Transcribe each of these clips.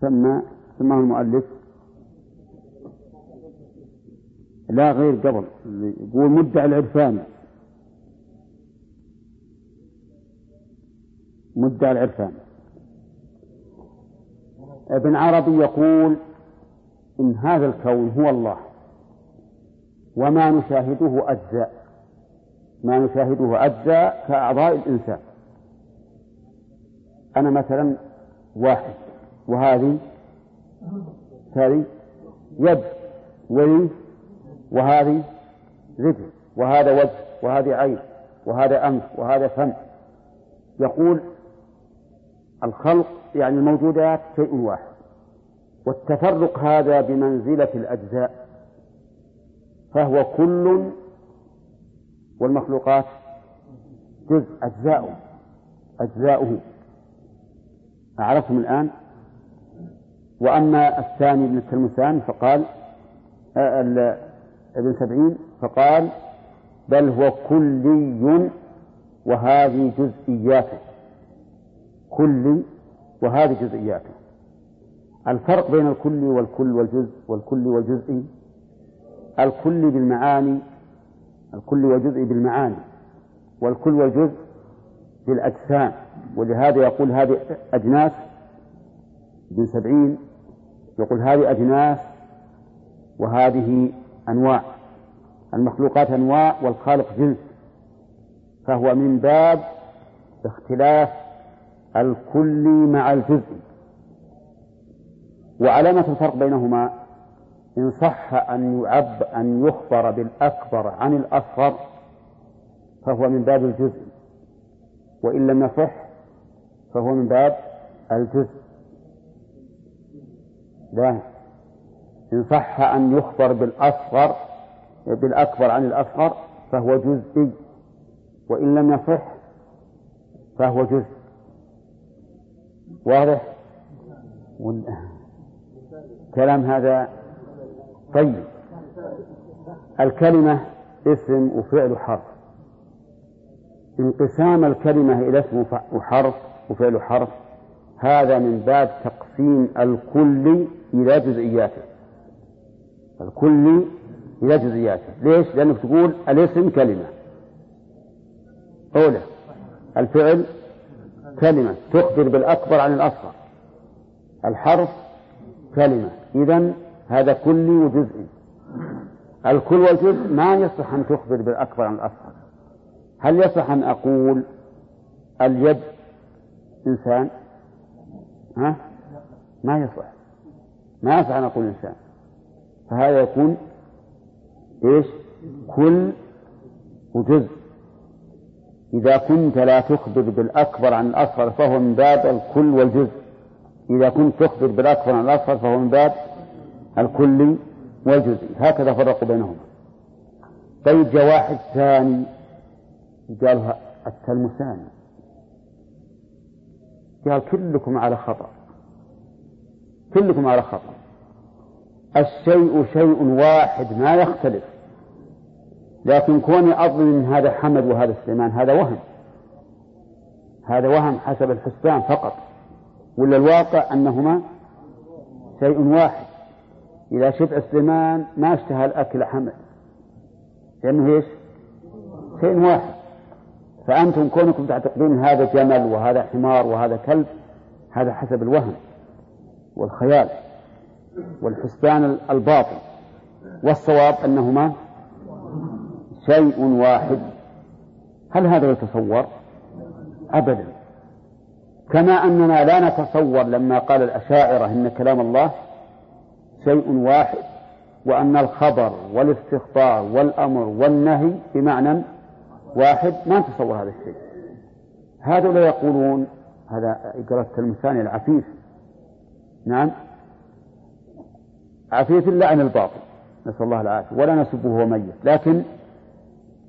سمى سماه المؤلف. لا غير قبل يقول مدعي العرفان مدعي العرفان ابن عربي يقول إن هذا الكون هو الله وما نشاهده أجزاء. ما نشاهده أجزاء كأعضاء الإنسان. أنا مثلا واحد. وهذه؟ هذه يد ولي وهذه رجل وهذا وجه وهذه عين وهذا أنف وهذا فم. يقول الخلق يعني الموجودات شيء واحد والتفرق هذا بمنزلة الأجزاء فهو كل والمخلوقات جزء أجزاؤه أجزاؤه. أعرفتم الآن؟ وأما الثاني ابن التلمسان فقال آه، ابن سبعين فقال بل هو كلي وهذه جزئياته كلي وهذه جزئياته الفرق بين الكل والكل والجزء والكل والجزء الكل بالمعاني الكل والجزء بالمعاني والكل والجزء بالأجسام. ولهذا يقول هذه أجناس ابن سبعين يقول هذه أجناس وهذه أنواع. المخلوقات أنواع والخالق جنس. فهو من باب اختلاف الكل مع الجزء. وعلامة الفرق بينهما إن صح أن يعب أن يخبر بالأكبر عن الأصغر فهو من باب الجزء. وإن لم يصح فهو من باب الجزء. لا إن صح أن يخبر بالأصغر بالأكبر عن الأصغر فهو جزئي وإن لم يصح فهو جزء. واضح؟ كلام هذا طيب. الكلمة اسم وفعل حرف. انقسام الكلمة إلى اسم وحرف وفعل حرف هذا من باب تقسيم الكل إلى جزئياته الكل إلى جزئياته ليش؟ لأنك تقول الاسم كلمة. أولى الفعل كلمة. تخبر بالأكبر عن الأصغر. الحرف كلمة. إذا هذا كلي وجزئي. الكل والجزء ما يصح أن تخبر بالأكبر عن الأصغر. هل يصح أن أقول اليد إنسان؟ ها؟ ما يصح ما يصح أن أقول إنسان. فهذا يكون إيش؟ كل وجزء. إذا كنت لا تخبر بالأكبر عن الأصغر فهو من باب الكل والجزء. إذا كنت تخبر بالأكبر عن الأصغر فهو من باب الكلي والجزئي هكذا فرقوا بينهما طيب جاء واحد ثاني قالها التلمساني قال كلكم على خطأ. كلكم على خطأ الشيء شيء واحد ما يختلف. لكن كوني أظن أن هذا حمد وهذا سليمان هذا وهم. هذا وهم حسب الحسبان فقط. ولا الواقع أنهما شيء واحد. إذا شفع سليمان ما اشتهى الأكل حمد. لأنه إيش؟ شيء واحد. فأنتم كونكم تعتقدون هذا جمل وهذا حمار وهذا كلب هذا حسب الوهم. والخيال والحسبان الباطل والصواب أنهما شيء واحد. هل هذا يتصور؟ أبدا. كما أننا لا نتصور لما قال الأشاعرة إن كلام الله شيء واحد وأن الخبر والاستخبار والأمر والنهي بمعنى واحد ما نتصور هذا الشيء. هذا يقولون هذا قرأت المثاني العفيف نعم. عفيف اللعن الباطل. نسأل الله العافية. ولا نسبه هو ميت. لكن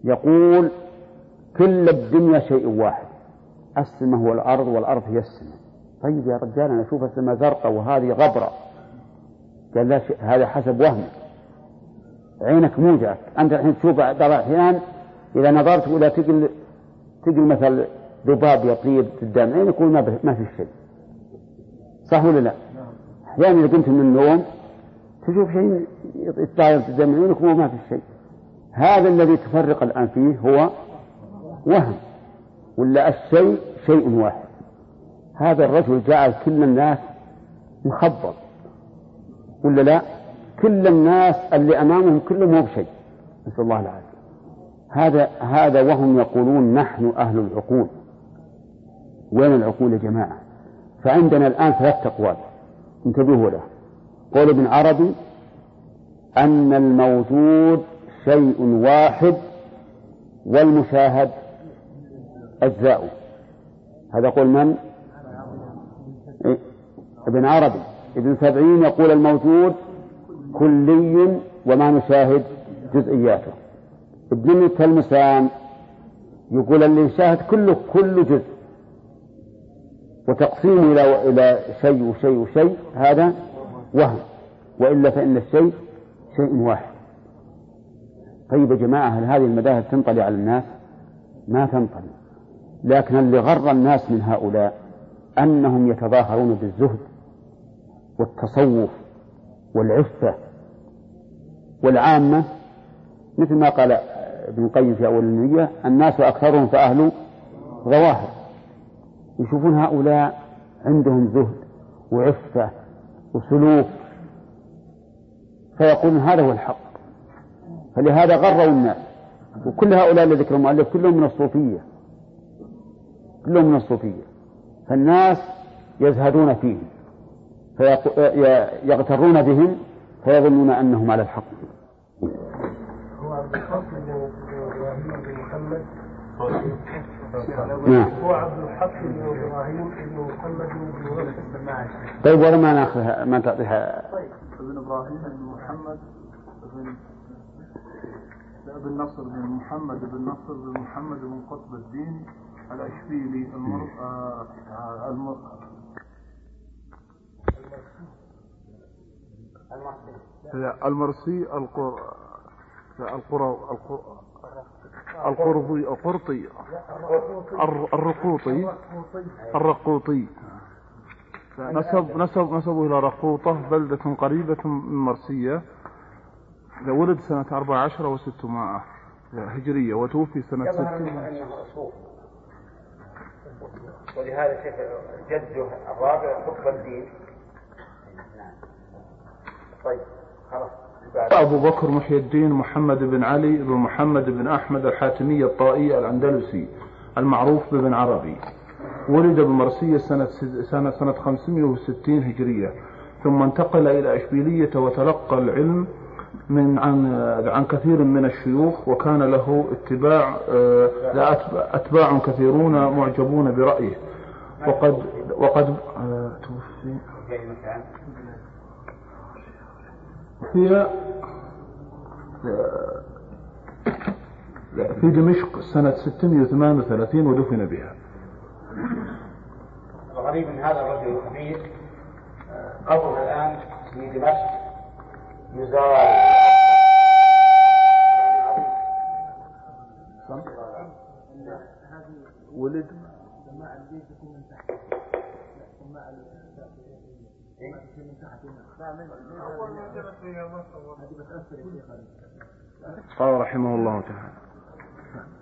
يقول كل الدنيا شيء واحد. السماء هو الأرض والأرض هي السماء. طيب يا رجال أنا أشوف السماء زرقاء وهذه غبرة. قال لا شيء هذا حسب وهمك. عينك مو جاك. أنت الحين تشوف بعض الأحيان إذا نظرت إلى تقل تقل مثل ذباب يطير قدام عينك يقول ما في شيء. صح ولا لا؟ أحيانا إذا قمت من النوم تشوف شيء يتطاير قدام عيونك وما في شيء. هذا الذي تفرق الآن فيه هو وهم ولا الشيء شيء واحد. هذا الرجل جعل كل الناس مخبط ولا لا؟ كل الناس اللي أمامهم كلهم مو بشيء. نسأل الله العافية. هذا هذا وهم يقولون نحن أهل العقول. وين العقول يا جماعة؟ فعندنا الآن ثلاث أقوال. انتبهوا له قول ابن عربي أن الموجود شيء واحد والمشاهد أجزاء هذا قول من؟ إيه؟ ابن عربي ابن سبعين يقول الموجود كلي وما نشاهد جزئياته ابن التلمسان يقول اللي يشاهد كله كل جزء وتقسيمه إلى إلى شيء وشيء وشيء هذا وهم. وإلا فإن الشيء شيء واحد. طيب يا جماعة هل هذه المذاهب تنطلي على الناس؟ ما تنطلي. لكن اللي غر الناس من هؤلاء أنهم يتظاهرون بالزهد والتصوف والعفة والعامة. مثل ما قال ابن القيم في أول النية الناس أكثرهم فأهل ظواهر. يشوفون هؤلاء عندهم زهد وعفة وسلوك فيقولون هذا هو الحق. فلهذا غروا الناس. وكل هؤلاء الذي ذكر المؤلف كلهم من الصوفية. كلهم من الصوفية. فالناس يزهدون فيهم فيغترون بهم فيظنون أنهم على الحق. هو الفصل إبراهيم بن محمد. نعم. هو عبد الحق بن إبراهيم بن محمد بن طيب ولا ما ناخذها ما تعطيها؟ ابن إبراهيم بن محمد بن بن نصر بن محمد بن نصر بن محمد بن قطب الدين الأشبيلي المر... آه... آه... المر... المرسي. القر... القرى القرضي القرطي. الرقوطي. الرقوطي. نسب نسب نسبه إلى رقوطة بلدة قريبة من مرسية. ولد سنة أربع عشر وستمائة هجرية وتوفي سنة ستين ولهذا شيخ جده الرابع قطب الدين؟ طيب خلاص. أبو بكر محي الدين محمد بن علي بن محمد بن أحمد الحاتمي الطائي الأندلسي المعروف بابن عربي. ولد بمرسية سنة سنة سنة 560 هجرية. ثم انتقل إلى إشبيلية وتلقى العلم من عن عن كثير من الشيوخ وكان له اتباع أتباع كثيرون معجبون برأيه. وقد وقد توفي. هي في دمشق سنة 638 ودفن بها. الغريب من هذا الرجل الخبيث قبره الآن في دمشق يزار. ولد. قال رحمه الله تعالى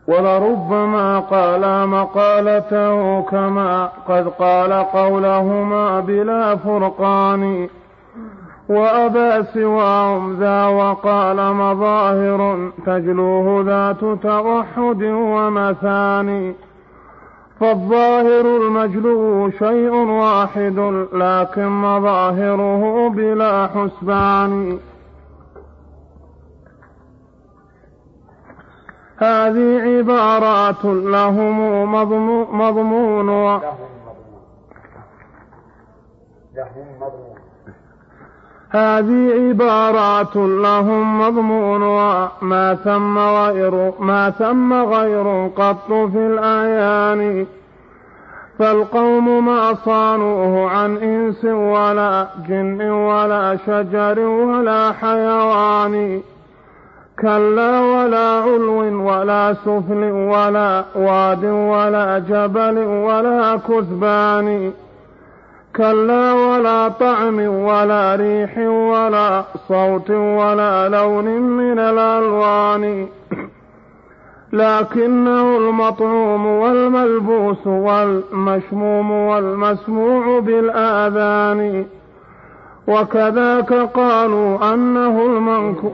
ولربما قال مقالته كما قد قال قولهما بلا فرقان وأبى سواهم ذا وقال مظاهر تجلوه ذات توحد ومثاني. فالظاهر المجلو شيء واحد لكن مظاهره بلا حسبان. هذه عبارات لهم مضمون. و... هذه عبارات لهم مضمون ما ثم غير ما ثم غير قط في الأعيان. فالقوم ما صانوه عن إنس ولا جن ولا شجر ولا حيوان. كلا ولا علو ولا سفل ولا واد ولا جبل ولا كثبان. كلا ولا طعم ولا ريح ولا صوت ولا لون من الألوان. لكنه المطعوم والملبوس والمشموم والمسموع بالآذان. وكذاك قالوا أنه المنكو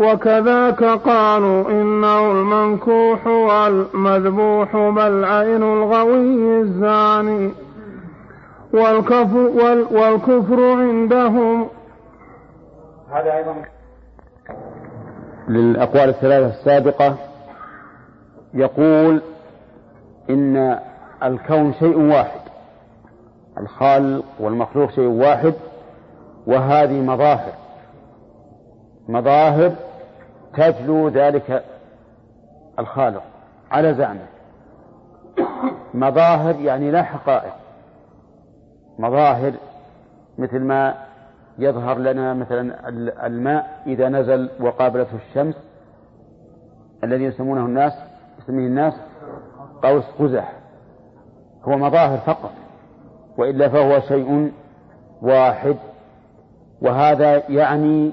وكذاك قالوا إنه المنكوح والمذبوح بل عين الغوي الزاني والكفر, والكفر عندهم. هذا أيضا. للأقوال الثلاثة السابقة يقول إن الكون شيء واحد الخالق والمخلوق شيء واحد وهذه مظاهر. مظاهر تجلو ذلك الخالق على زعمه. مظاهر يعني لا حقائق. مظاهر مثل ما يظهر لنا مثلا الماء إذا نزل وقابلته الشمس الذي يسمونه الناس يسميه الناس قوس قزح. هو مظاهر فقط وإلا فهو شيء واحد. وهذا يعني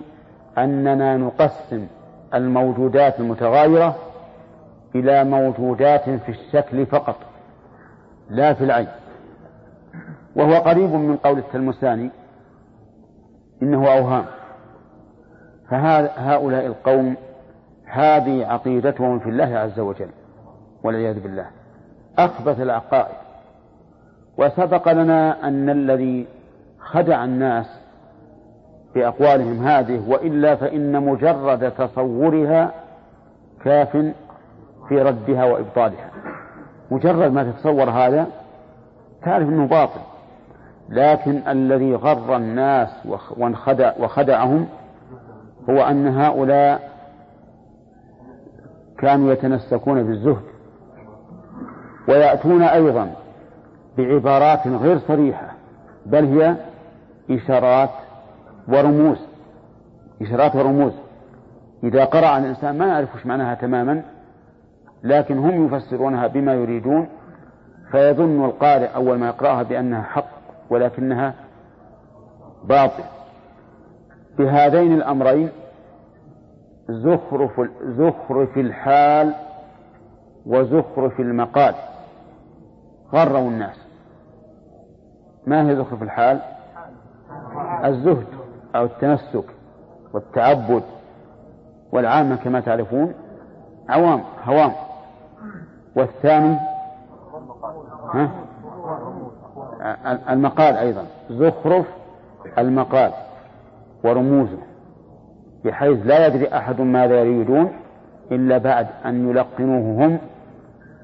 أننا نقسم الموجودات المتغايرة إلى موجودات في الشكل فقط لا في العين. وهو قريب من قول التلمساني إنه أوهام. فهؤلاء القوم هذه عقيدتهم في الله عز وجل والعياذ بالله. أخبث العقائد. وسبق لنا أن الذي خدع الناس بأقوالهم هذه وإلا فإن مجرد تصورها كاف في ردها وإبطالها. مجرد ما تتصور هذا تعرف أنه باطل. لكن الذي غر الناس وخدع وخدعهم هو أن هؤلاء كانوا يتنسكون بالزهد. ويأتون أيضا بعبارات غير صريحة بل هي إشارات ورموز إشارات ورموز إذا قرأ الإنسان ما يعرف وش معناها تماما لكن هم يفسرونها بما يريدون فيظن القارئ أول ما يقرأها بأنها حق ولكنها باطل. بهذين الأمرين زخرف زخرف الحال وزخرف المقال. غروا الناس. ما هي زخرف الحال؟ الزهد. أو التمسك والتعبد والعامة كما تعرفون عوام هوام. والثاني ها؟ المقال أيضا. زخرف المقال ورموزه بحيث لا يدري أحد ماذا يريدون إلا بعد أن يلقنوه هم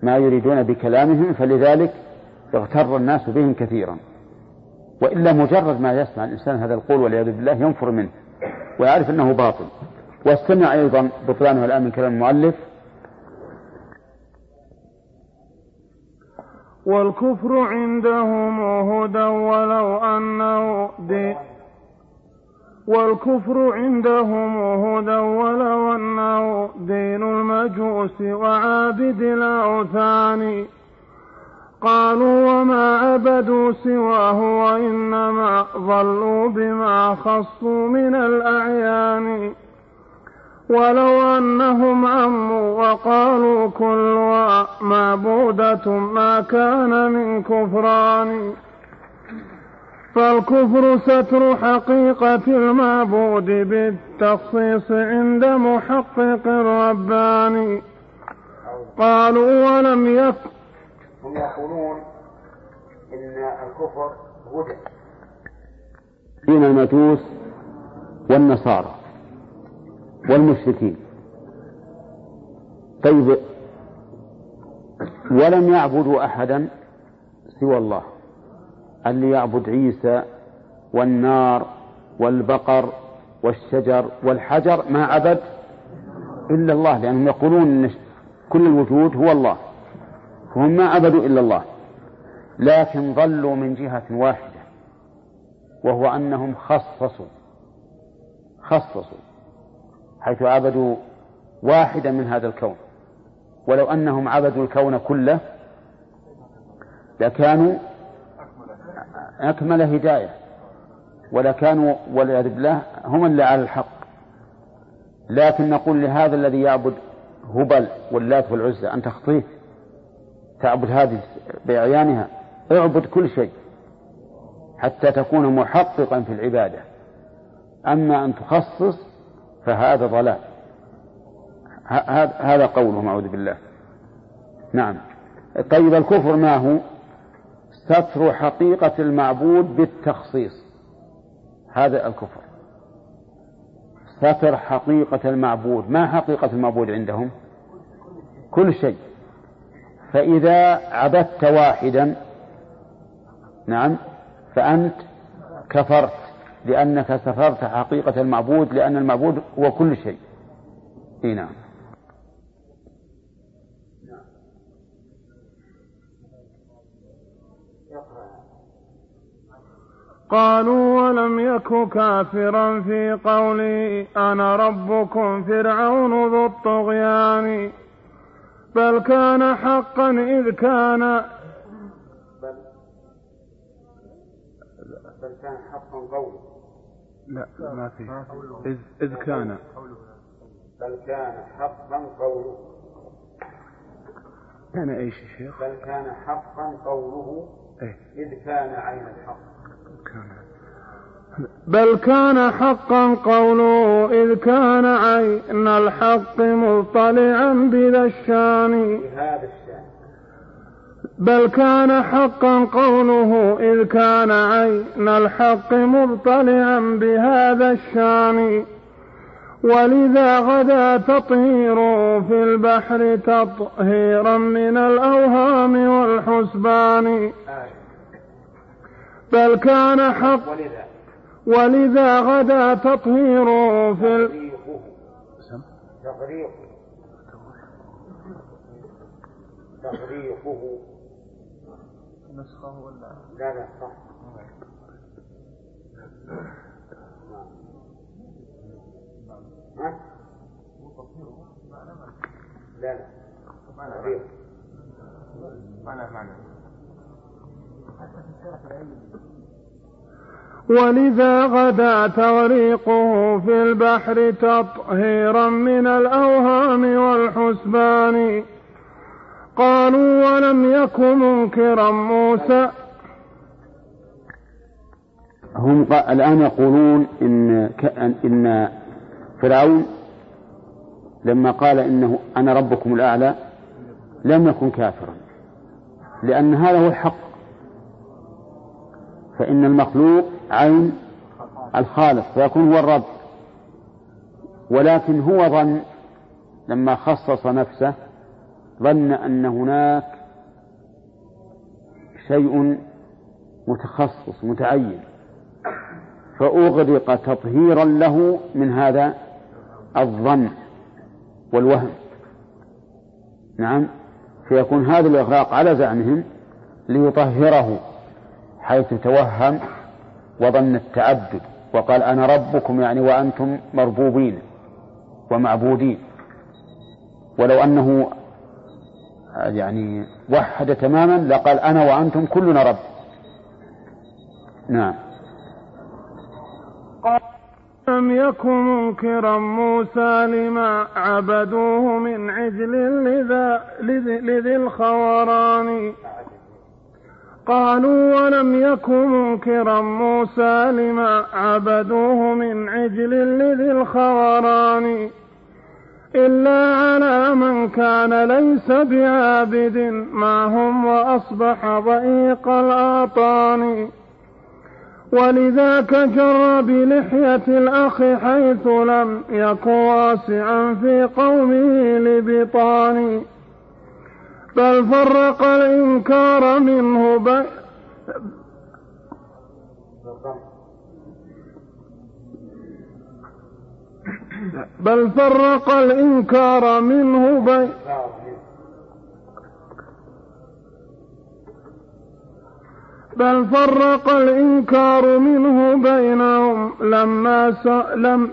ما يريدون بكلامهم فلذلك اغتر الناس بهم كثيرا. وإلا مجرد ما يسمع الإنسان هذا القول والعياذ بالله ينفر منه ويعرف أنه باطل. واستمع أيضا بطلانه الآن من كلام المؤلف. والكفر عندهم هدى ولو أنه دين والكفر عندهم هدى ولو أنه دين المجوس وعابد الأوثان قالوا وما عبدوا سواه وإنما ضلوا بما خصوا من الأعيان. ولو أنهم عموا وقالوا كلها معبودة ما كان من كفران. فالكفر ستر حقيقة المعبود بالتخصيص عند محقق رباني قالوا ولم يكن هم يقولون إن الكفر هدى. دين المجوس والنصارى والمشركين. طيب ولم يعبدوا أحدا سوى الله اللي يعبد عيسى والنار والبقر والشجر والحجر ما عبد إلا الله لأنهم يقولون أن كل الوجود هو الله. فهم ما عبدوا إلا الله لكن ضلوا من جهة واحدة وهو أنهم خصصوا خصصوا حيث عبدوا واحدا من هذا الكون. ولو أنهم عبدوا الكون كله لكانوا أكمل هداية ولكانوا والعياذ بالله هم اللي على الحق. لكن نقول لهذا الذي يعبد هبل واللات والعزى أن تخطيه. تعبد هذه بأعيانها اعبد كل شيء حتى تكون محققا في العبادة. أما أن تخصص فهذا ضلال. هذا قوله أعوذ بالله. نعم. طيب الكفر ما هو؟ ستر حقيقة المعبود بالتخصيص. هذا الكفر. ستر حقيقة المعبود. ما حقيقة المعبود عندهم؟ كل شيء. فإذا عبدت واحدا نعم فأنت كفرت لأنك سترت حقيقة المعبود لأن المعبود هو كل شيء. إيه نعم. قالوا ولم يك كافرا في قوله أنا ربكم فرعون ذو الطغيان. بل كان حقا إذ كان. بل. بل كان حقا قوله. لا ما في. إذ, إذ كان. بل كان حقا قوله. كان إيش يا شيخ؟ بل كان حقا قوله. إيه؟ إذ كان عين الحق. كان. بل كان حقا قوله إذ كان عين الحق مطلعا بذا الشان. بهذا الشان. بل كان حقا قوله إذ كان عين الحق مطلعا بهذا الشان. ولذا غدا تطهيره في البحر تطهيرا من الأوهام والحسبان. آية بل كان حق ولذا؟ ولذا غدا تطهيره في ال... تغريقه تغريقه نسخه ولا لا لا صح ها؟ لا لا معنى معنى ولذا غدا تغريقه في البحر تطهيرا من الأوهام والحسبان. قالوا ولم يك منكرا موسى. هم الآن يقولون إن إن فرعون لما قال إنه أنا ربكم الأعلى لم يكن كافرا. لأن هذا هو الحق. فإن المخلوق عين الخالق فيكون هو الرب. ولكن هو ظن لما خصص نفسه ظن أن هناك شيء متخصص متعين. فأغرق تطهيرا له من هذا الظن والوهم. نعم. فيكون هذا الإغراق على زعمهم ليطهره حيث توهم وظن التعدد وقال أنا ربكم يعني وأنتم مربوبين ومعبودين. ولو أنه يعني وحد تماما لقال أنا وأنتم كلنا رب. نعم. لم يك منكرا موسى لما عبدوه من عجل لذا لذي الخوران قالوا ولم يك منكرا موسى لما عبدوه من عجل لذي الخوران إلا على من كان ليس بعابد معهم وأصبح ضيق الآطان. ولذاك جر بلحية الأخ حيث لم يك واسعا في قومه لبطان. بل فرق الإنكار منه بي بالضم بل فرق الإنكار منه بي إنكار منه بل فرق الإنكار منه بينهم لما.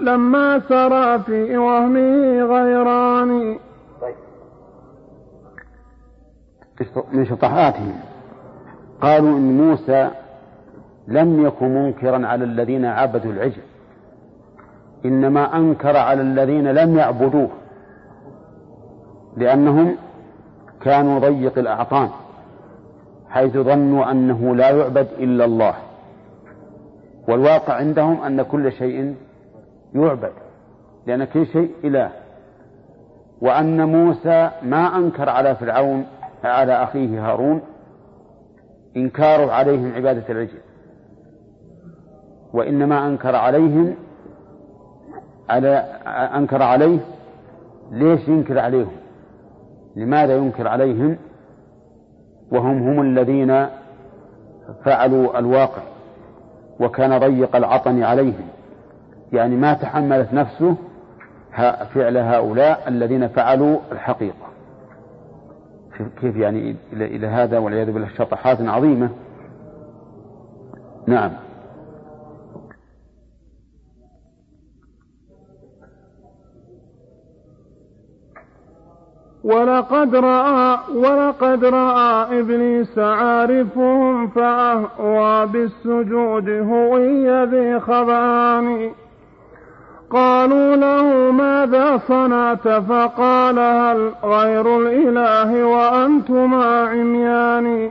لما سرى في وهمه غيران طيب من شطحاتهم. قالوا إن موسى لم يكن منكرا على الذين عبدوا العجل. إنما أنكر على الذين لم يعبدوه. لأنهم كانوا ضيق الأعطان حيث ظنوا أنه لا يعبد إلا الله. والواقع عندهم أن كل شيء يعبد لأن كل شيء إله. وأن موسى ما أنكر على فرعون على أخيه هارون إنكاره عليهم عبادة العجل وإنما أنكر عليهم على أنكر عليه ليش ينكر عليهم؟ لماذا ينكر عليهم؟ وهم هم الذين فعلوا الواقع وكان ضيق العطن عليهم يعني ما تحملت نفسه فعل هؤلاء الذين فعلوا الحقيقة. كيف يعني إلى هذا والعياذ بالله شطحات عظيمة. نعم. ولقد رأى ولقد رأى إبليس عارفهم فأهوى بالسجود هوي ذي خبان قالوا له ماذا صنعت فقال هل غير الإله وأنتما عميان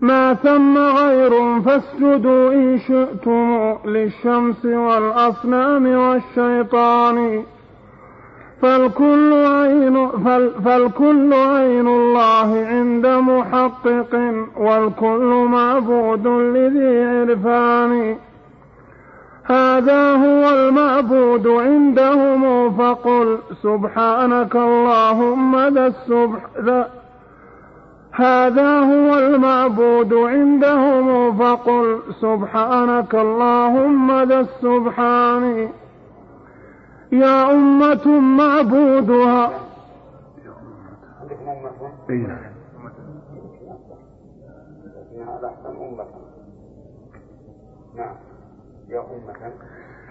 ما ثم غير فاسجدوا إن شئتم للشمس والأصنام والشيطان فالكل عين فال فالكل عين الله عند محقق والكل معبود لذي عرفان هذا هو المعبود عندهم فقل سبحانك اللهم ذا السبح ذا. هذا هو المعبود عندهم فقل سبحانك اللهم ذا السبحان. يا أمة معبودها. نعم.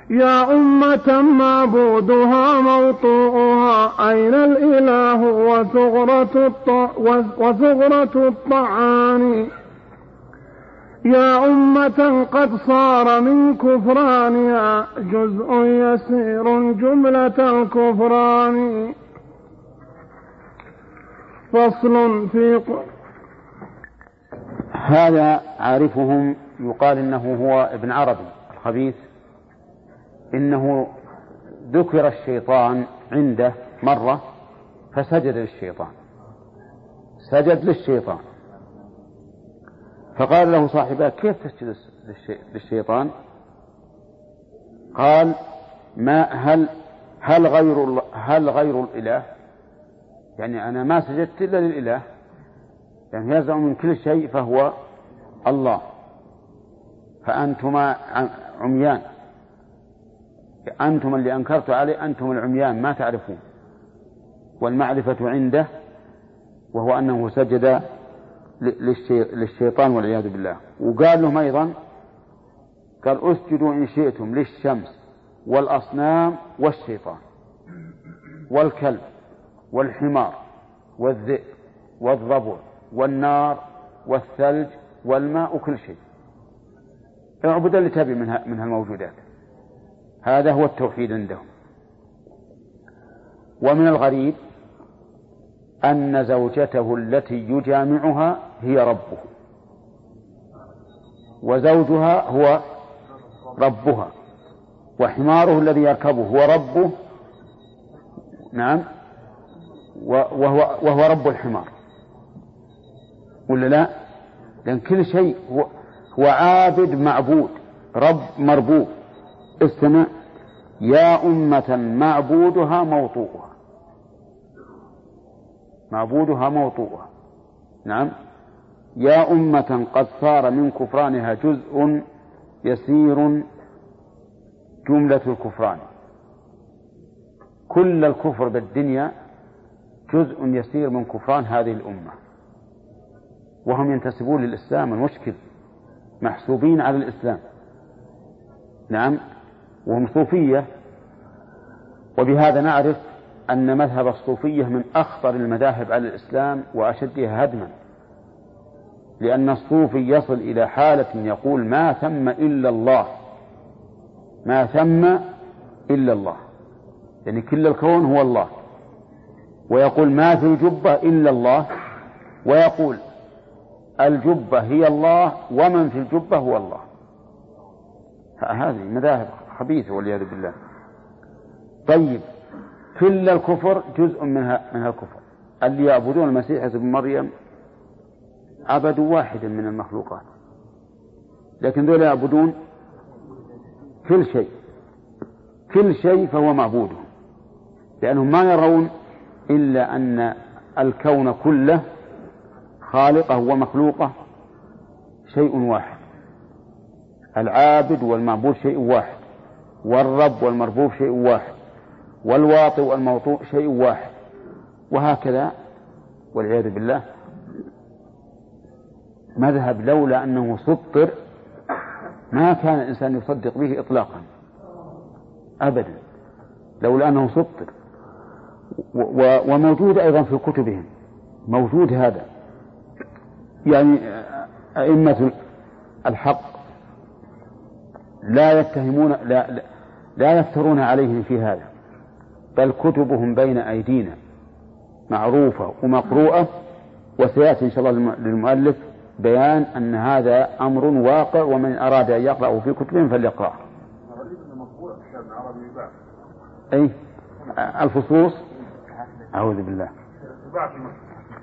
يا أمة معبودها موطوءها أين الإله وثغرة الط... وثغرة الطعان يا أمة قد صار من كفرانها جزء يسير جملة الكفران. فصل في هذا عارفهم يقال إنه هو ابن عربي. الخبيث إنه ذكر الشيطان عنده مرة فسجد للشيطان. سجد للشيطان. فقال له صاحبه كيف تسجد للشيطان؟ قال ما هل هل غير هل غير الإله؟ يعني أنا ما سجدت إلا للإله. يعني يزعم من كل شيء فهو الله. فأنتما عميان. أنتم اللي أنكرت عليه أنتم العميان ما تعرفون. والمعرفة عنده وهو أنه سجد للشيطان والعياذ بالله. وقال لهم أيضا قال أسجدوا إن شئتم للشمس والأصنام والشيطان والكلب والحمار والذئب والضبع والنار والثلج والماء وكل شيء. اعبد اللي تبي من من هالموجودات. هذا هو التوحيد عندهم. ومن الغريب أن زوجته التي يجامعها هي ربه. وزوجها هو ربها. وحماره الذي يركبه هو ربه. نعم. وهو, وهو رب الحمار. ولا لا؟ لأن كل شيء هو, هو عابد معبود رب مربوب. استمع. يا أمة معبودها موطوءها معبودها موطوءها نعم. يا أمة قد صار من كفرانها جزء يسير جملة الكفران. كل الكفر بالدنيا جزء يسير من كفران هذه الأمة. وهم ينتسبون للإسلام المشكل. محسوبين على الإسلام. نعم وهم صوفية وبهذا نعرف أن مذهب الصوفية من أخطر المذاهب على الإسلام وأشدها هدما. لأن الصوفي يصل إلى حالة يقول ما ثم إلا الله. ما ثم إلا الله. يعني كل الكون هو الله. ويقول ما في الجبة إلا الله. ويقول الجبة هي الله ومن في الجبة هو الله. هذه مذاهب خبيثة والعياذ بالله. طيب كل الكفر جزء منها من الكفر. اللي يعبدون المسيح ابن مريم عبدوا واحدا من المخلوقات. لكن ذولا يعبدون كل شيء. كل شيء فهو معبوده لأنهم ما يرون إلا أن الكون كله خالقه ومخلوقه شيء واحد. العابد والمعبود شيء واحد. والرب والمربوب شيء واحد. والواطئ والموطوء شيء واحد. وهكذا والعياذ بالله. مذهب لولا أنه سطر ما كان الإنسان يصدق به إطلاقا. أبدا. لولا أنه سطر. وموجود أيضا في كتبهم. موجود هذا. يعني أئمة الحق لا يتهمون لا لا يفترون عليهم في هذا بل كتبهم بين أيدينا معروفة ومقروءة وسيأتي إن شاء الله للمؤلف بيان أن هذا أمر واقع ومن أراد أن يقرأه في كتبهم فليقرأه. أي الفصوص؟ أعوذ بالله.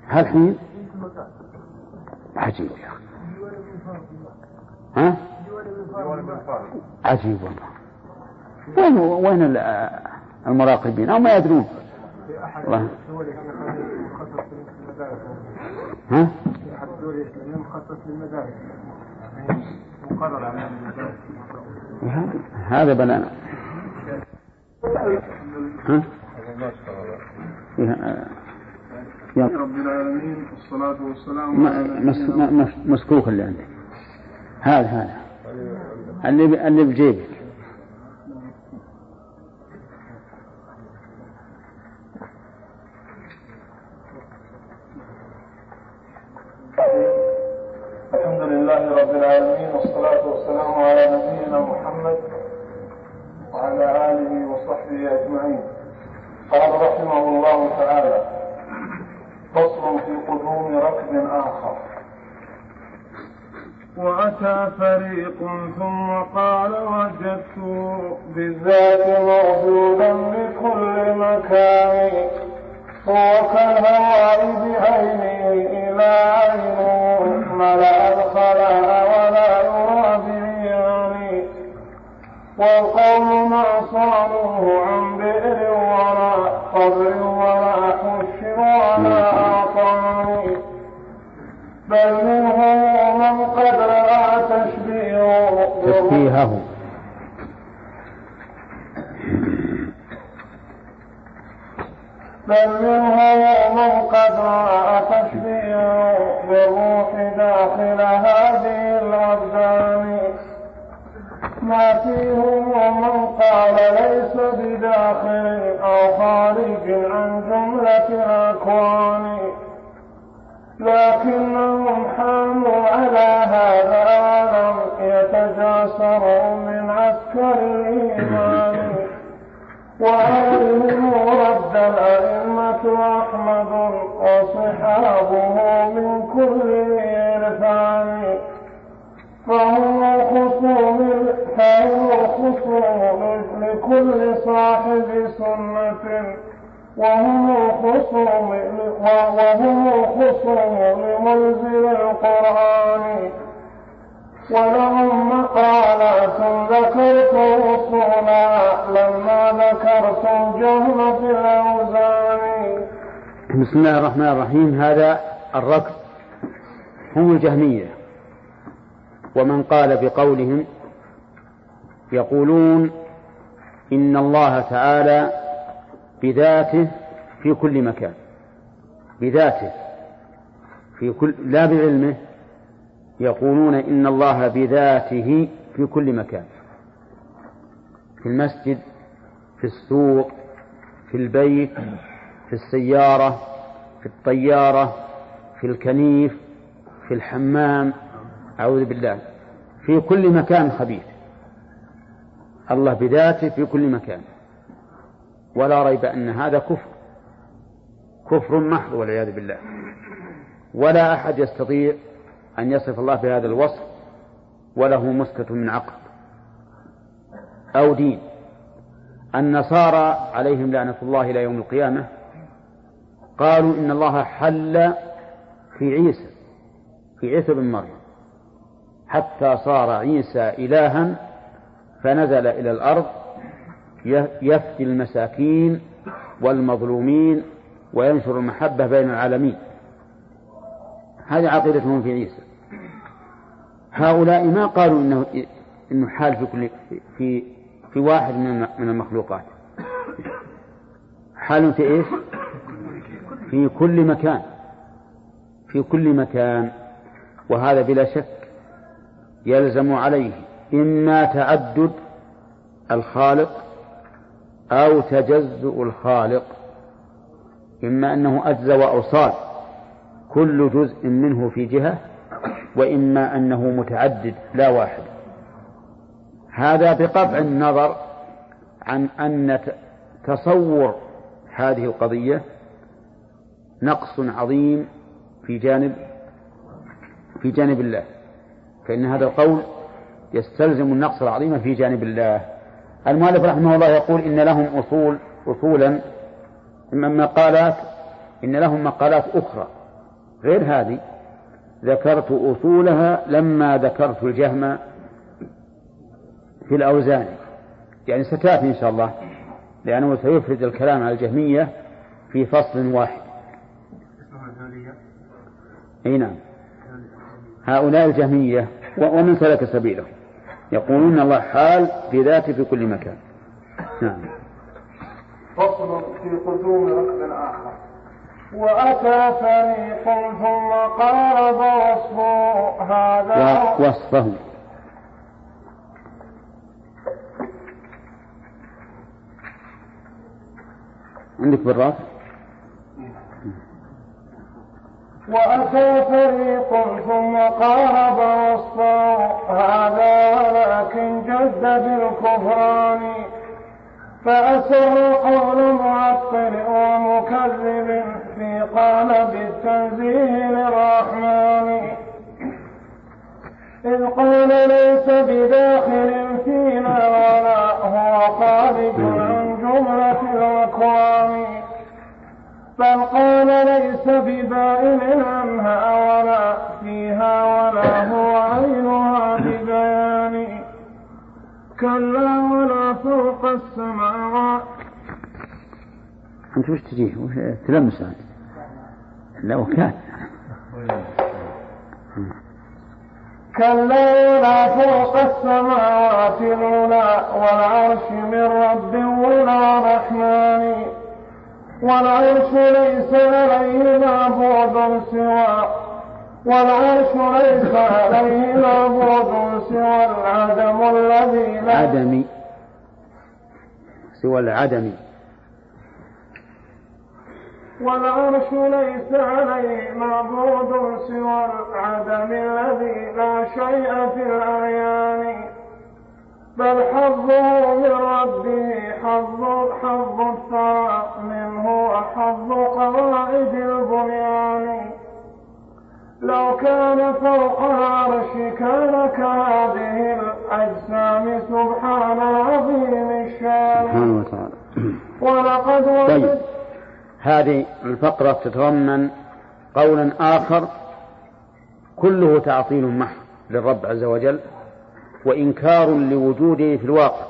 هل حين؟ عجيب يا أخي. ها؟ عجيب والله. وين وين المراقبين؟ أو ما يدرون. الله ها؟ هذا بلانا. ها؟ رب العالمين والصلاة والسلام على مسكوك اللي عندك. هذا هذا. اللي اللي بجيبك. الحمد لله رب العالمين والصلاة والسلام على نبينا محمد وعلى آله وصحبه أجمعين. قال رحمه الله تعالى فصل في قدوم ركب آخر. وأتى فريق ثم قال وجدت بالذات موجودا بكل مكان. هو كالهواء بعينه إلى عين ملأ الخلاء ولا يرى بعياني والقوم ما صانوه عن بئر وراء قبر وراء من قد رأى تشبيهه تشبيهه بل منهم من قد رأى تشبيهه بالروح داخل هذه الأبدان. ما فيهم ومن قال ليس بداخل أو خارج عن جملة الأكوان. لكنهم حاموا على هذا ولم يتجاسروا من عسكر الإيمان. وعليهم رد الأئمة أحمد وصحابه من كل إرفان فهم خصوم فهم خصوم لكل صاحب سنة. وهم خصوم وهم خصوم لمنزل القرآن ولهم مقالات ذكرت وصولا لما ذكرت الجهل في الأوزان بسم الله الرحمن الرحيم. هذا الركض هم الجهمية. ومن قال بقولهم يقولون إن الله تعالى بذاته في كل مكان. بذاته في كل لا بعلمه يقولون إن الله بذاته في كل مكان. في المسجد في السوق في البيت في السيارة في الطيارة في الكنيف في الحمام أعوذ بالله. في كل مكان خبيث الله بذاته في كل مكان. ولا ريب أن هذا كفر. كفر محض والعياذ بالله. ولا أحد يستطيع أن يصف الله بهذا الوصف وله مسكة من عقل أو دين. النصارى عليهم لعنة الله إلى يوم القيامة قالوا إن الله حل في عيسى في عيسى بن مريم. حتى صار عيسى إلها فنزل إلى الأرض يفتي المساكين والمظلومين وينشر المحبة بين العالمين. هذه عقيدتهم في عيسى. هؤلاء ما قالوا إنه إنه حال في كل في في واحد من من المخلوقات. حال في إيش؟ في كل مكان. في كل مكان. وهذا بلا شك يلزم عليه إما تعدد الخالق أو تجزؤ الخالق. إما أنه أجزى وأوصال كل جزء منه في جهة وإما أنه متعدد لا واحد. هذا بقطع النظر عن أن تصور هذه القضية نقص عظيم في جانب في جانب الله. فإن هذا القول يستلزم النقص العظيم في جانب الله. المؤلف رحمه الله يقول إن لهم أصول أصولا مقالات إن لهم مقالات أخرى. غير هذه ذكرت أصولها لما ذكرت الجهم في الأوزان. يعني ستأتي إن شاء الله لأنه سيفرد الكلام على الجهمية في فصل واحد. أي نعم. هؤلاء الجهمية ومن سلك سبيله يقولون الله حال بذاته في كل مكان. نعم. فصل في قدوم ركب آخر. وأتى فريق ثم قارب وصفه هذا وصفه. عندك بالراس؟ وأتى فريق ثم قارب وصفه هذا ولكن جد بالكفران. فأسر قول معطل ومكذب في قالب التنزيه للرحمن إذ قال ليس بداخل فينا ولا هو خارج عن جملة الأكوان بل قال ليس ببائن عنها ولا فيها ولا هو عينها ببيان كلا ولا فوق السماوات أنت وش تجيه؟ وش تلمس لا وكان كلا ولا فوق السماوات العلى والعرش من رب ولا رحمن. والعرش ليس عليه معبود سوى والعرش ليس عليه معبود سوى العدم الذي لا عدمي. سوى العدم. والعرش ليس عليه معبود سوى العدم الذي لا شيء في الأعيان. بل حظه من ربه حظ حظ الثرى منه وحظ قواعد البنيان لو كان فوق العرش كان كهذه الأجسام سبحان العظيم الشان سبحانه وتعالى. ولقد طيب هذه الفقرة تتضمن قولا آخر كله تعطيل محض للرب عز وجل. وإنكار لوجوده في الواقع.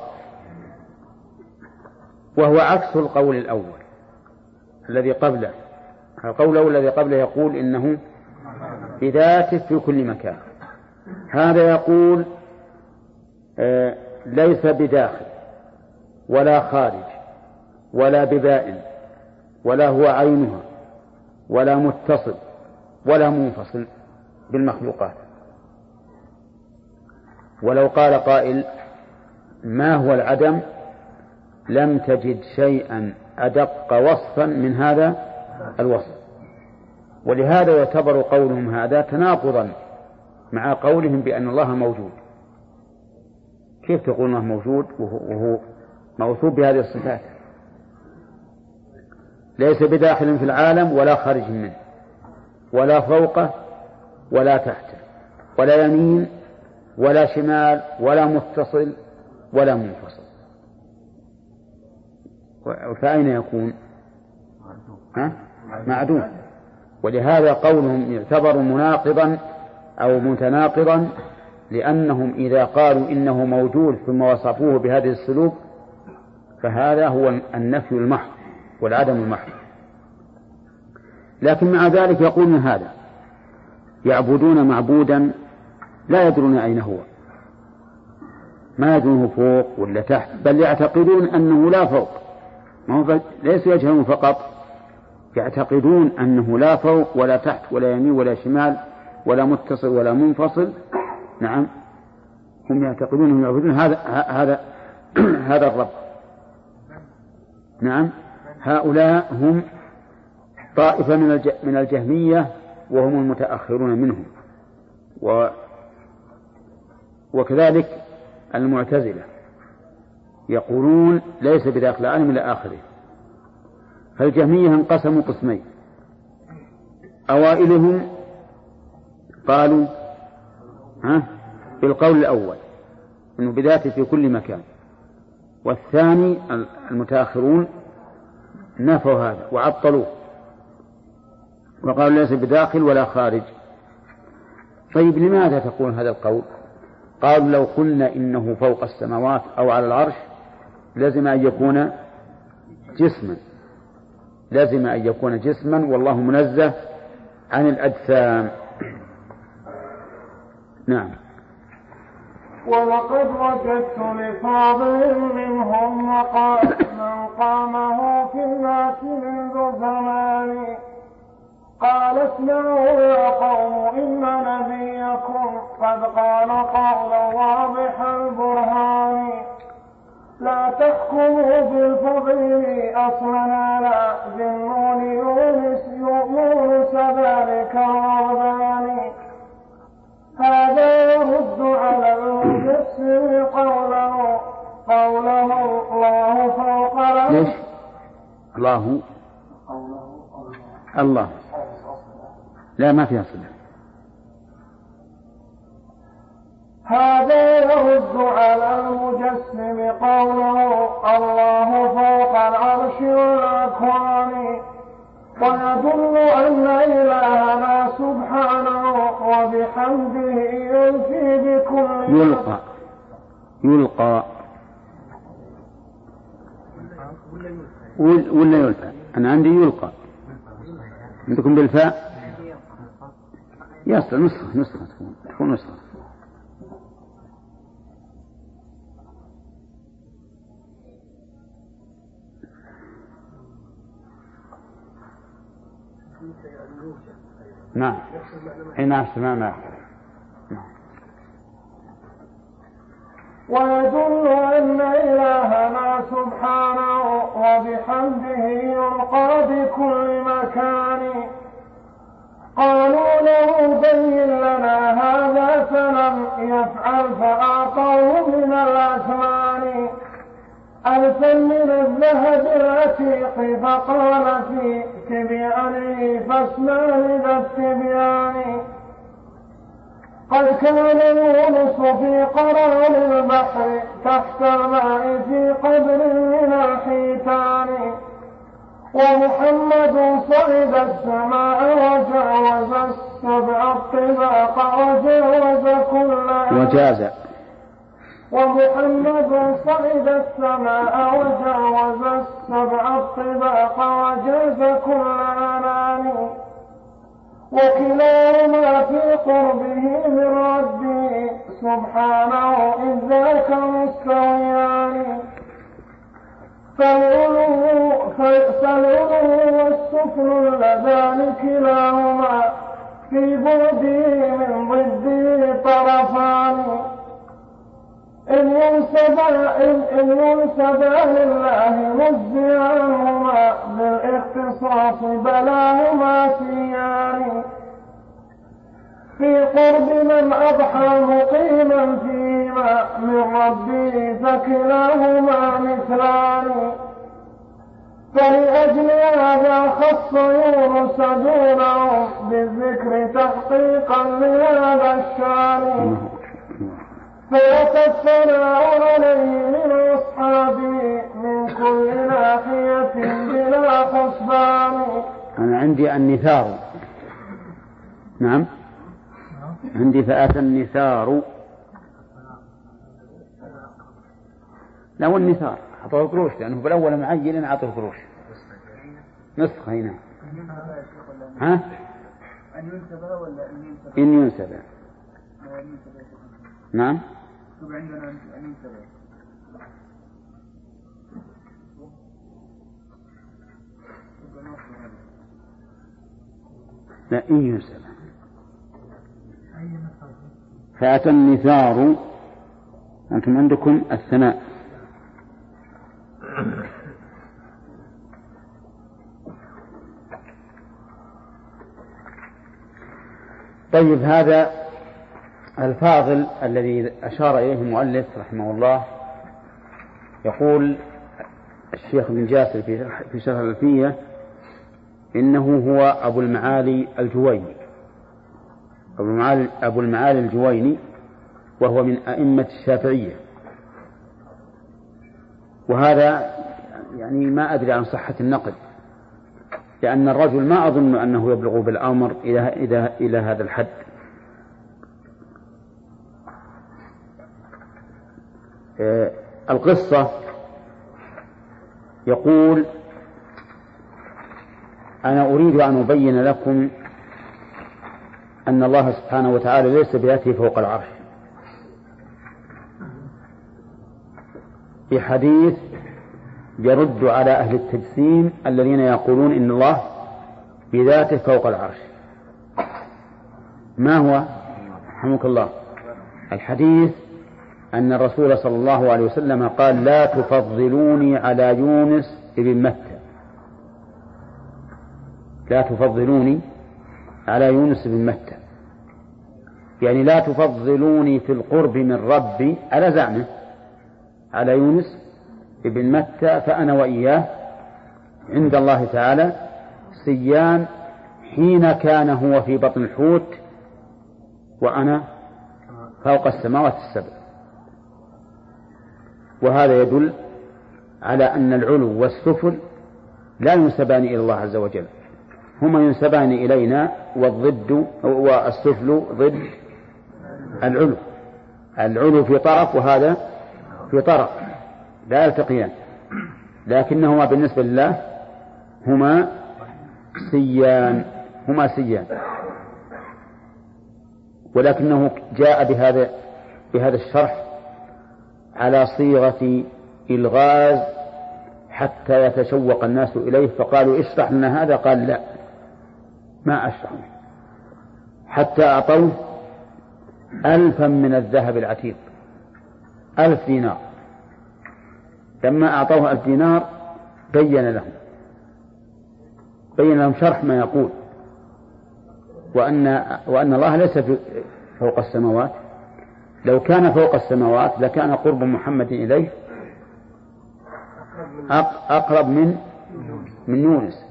وهو عكس القول الأول الذي قبله. القول الأول الذي قبله يقول إنه بذاته في كل مكان. هذا يقول آه ليس بداخل ولا خارج ولا ببائن ولا هو عينها ولا متصل ولا منفصل بالمخلوقات. ولو قال قائل ما هو العدم؟ لم تجد شيئا أدق وصفا من هذا الوصف. ولهذا يعتبر قولهم هذا تناقضا مع قولهم بأن الله موجود. كيف تقول الله موجود وهو موصوف بهذه الصفات؟ ليس بداخل في العالم ولا خارج منه ولا فوقه ولا تحته ولا يمين ولا شمال ولا متصل ولا منفصل. فأين يكون؟ ها؟ معدوم. ولهذا قولهم يعتبر مناقضا أو متناقضا لأنهم إذا قالوا إنه موجود ثم وصفوه بهذه السلوك فهذا هو النفي المحض والعدم المحض. لكن مع ذلك يقولون هذا يعبدون معبودا لا يدرون أين هو. ما يدرونه فوق ولا تحت بل يعتقدون أنه لا فوق. ما هو ليس يجهلون فقط. يعتقدون أنه لا فوق ولا تحت ولا يمين ولا شمال ولا متصل ولا منفصل. نعم. هم يعتقدون أنهم يعبدون هذا هذا هذا الرب. نعم. هؤلاء هم طائفة من من الجهمية وهم المتأخرون منهم. و وكذلك المعتزلة يقولون ليس بداخل العالم إلى آخره. فالجهمية انقسموا قسمين. أوائلهم قالوا ها بالقول الأول أنه بذاته في كل مكان. والثاني المتأخرون نفوا هذا وعطلوه. وقالوا ليس بداخل ولا خارج. طيب لماذا تقول هذا القول؟ قالوا لو قلنا إنه فوق السماوات أو على العرش لازم أن يكون جسما. لازم أن يكون جسما والله منزه عن الأجسام. نعم. ولقد وجدت لفاضل منهم مقام قامه في الناس منذ زمان قال اسمعوا يا قوم إن نبيكم قد قال قولا واضح البرهان. لا تحكموا بالفضيل أصلا لا ذنون يونس يونس ذلك الرهبان هذا يرد على المجسم قوله قوله الله فوق ليش؟ الله. الله. لا ما فيها صلة. هذا يرد على المجسم قوله الله فوق العرش والأكوان ويدل أن إلهنا سبحانه وبحمده يلقي بكل يلقى. يلقى. ولا يلقى. أنا عندي يلقى. عندكم بالفاء؟ يصل نسخة نسخة تكون تكون نسخة. نعم. أي نعم ما ما ويدل أن إلهنا سبحانه وبحمده يلقى بكل مكان. قالوا له بين لنا هذا فلم يفعل فأعطوه من الأثمان ألفا من الذهب العتيق فقال في تبيانه فاسمع لذا التبيان. قد كان يونس في قرار البحر تحت الماء في قبر من الحيتان. ومحمد صعد السماء وجاوز السبع الطباق وجاوز كل وجاز. ومحمد صعد السماء وجاوز السبع الطباق وجاز كل أنان وكلاهما في قربه من ربه سبحانه إذ ذاك مستويان. فالعلو والسفل اللذان كلاهما في بعده من ضده طرفان. إن ينسب إن إن ينسبا لله مجزيانهما بالإختصاص بلاهما سيان. في قرب من أضحى مقيما فيما من ربه فكلاهما مثلان. فلأجل هذا خص يونس دونه بالذكر تحقيقا لهذا الشان. فأتى الثناء عليه من أصحابه من كل ناحية بلا حسبان أنا عندي النثار. نعم. عندي فأتى النثار. لا هو النثار. أعطوه قروش لأنه بالأول معين أعطوه قروش. نسخة هنا. ها؟ أن ينسب ولا أن ينسب؟ إن ينسب. نعم. مكتوب عندنا أن ينسب. لا إن ينسب. فأتى النثار. أنتم عندكم الثناء. طيب هذا الفاضل الذي أشار إليه المؤلف رحمه الله. يقول الشيخ ابن جاسر في في شرح الألفية إنه هو أبو المعالي الجويني. أبو المعالي, أبو المعالي الجويني وهو من أئمة الشافعية. وهذا يعني ما أدري عن صحة النقل لأن الرجل ما أظن أنه يبلغ بالأمر إلى إلى إلى هذا الحد. آه، القصة يقول أنا أريد أن أبين لكم أن الله سبحانه وتعالى ليس بذاته فوق العرش. في حديث يرد على أهل التجسيم الذين يقولون إن الله بذاته فوق العرش. ما هو؟ رحمك الله. الحديث أن الرسول صلى الله عليه وسلم قال لا تفضلوني على يونس بن متى لا تفضلوني على يونس بن متى يعني لا تفضلوني في القرب من ربي على زعمه؟ على يونس بن متى فأنا وإياه عند الله تعالى سيان حين كان هو في بطن الحوت وأنا فوق السماوات السبع. وهذا يدل على أن العلو والسفل لا ينسبان إلى الله عز وجل. هما ينسبان إلينا والضد والسفل ضد العلو. العلو في طرف وهذا في طرف لا يلتقيان. لكنهما بالنسبة لله هما سيان هما سيان. ولكنه جاء بهذا بهذا الشرح على صيغة إلغاز حتى يتشوق الناس إليه فقالوا اشرح لنا هذا قال لا ما أشرح. حتى أعطوه ألفا من الذهب العتيق. ألف دينار. لما أعطوه ألف دينار بين لهم. بين لهم شرح ما يقول. وأن وأن الله ليس فوق السماوات. لو كان فوق السماوات لكان قرب محمد إليه أقرب من من يونس.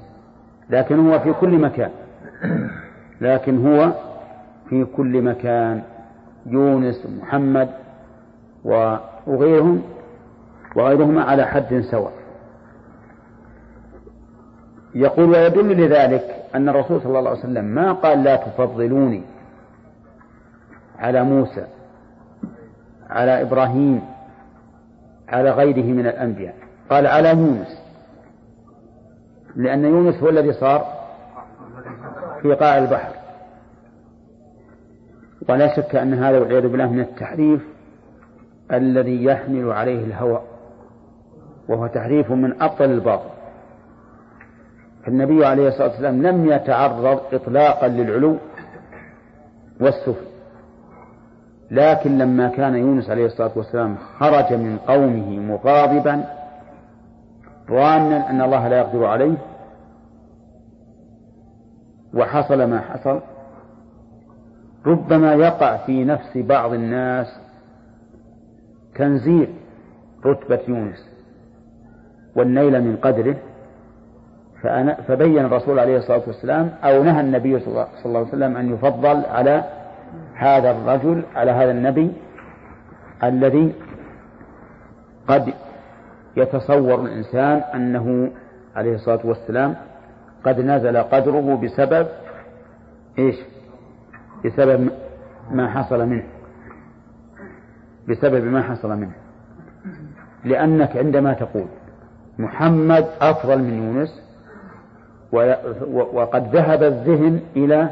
لكن هو في كل مكان. لكن هو في كل مكان. يونس ومحمد وغيرهم وغيرهما على حد سواء. يقول ويدل لذلك أن الرسول صلى الله عليه وسلم ما قال لا تفضلوني على موسى على إبراهيم على غيره من الأنبياء. قال على يونس لأن يونس هو الذي صار في قاع البحر. ولا شك أن هذا والعياذ بالله من التحريف الذي يحمل عليه الهوى وهو تحريف من أبطل الباطل. فالنبي عليه الصلاة والسلام لم يتعرض إطلاقا للعلو والسفل لكن لما كان يونس عليه الصلاة والسلام خرج من قومه مغاضبا ظانا أن الله لا يقدر عليه وحصل ما حصل. ربما يقع في نفس بعض الناس تنزيل رتبة يونس والنيل من قدره فبين الرسول عليه الصلاة والسلام أو نهى النبي صلى الله عليه وسلم أن يفضل على هذا الرجل على هذا النبي الذي قد يتصور الإنسان أنه عليه الصلاة والسلام قد نزل قدره بسبب إيش؟ بسبب ما حصل منه. بسبب ما حصل منه. لأنك عندما تقول محمد أفضل من يونس وقد ذهب الذهن إلى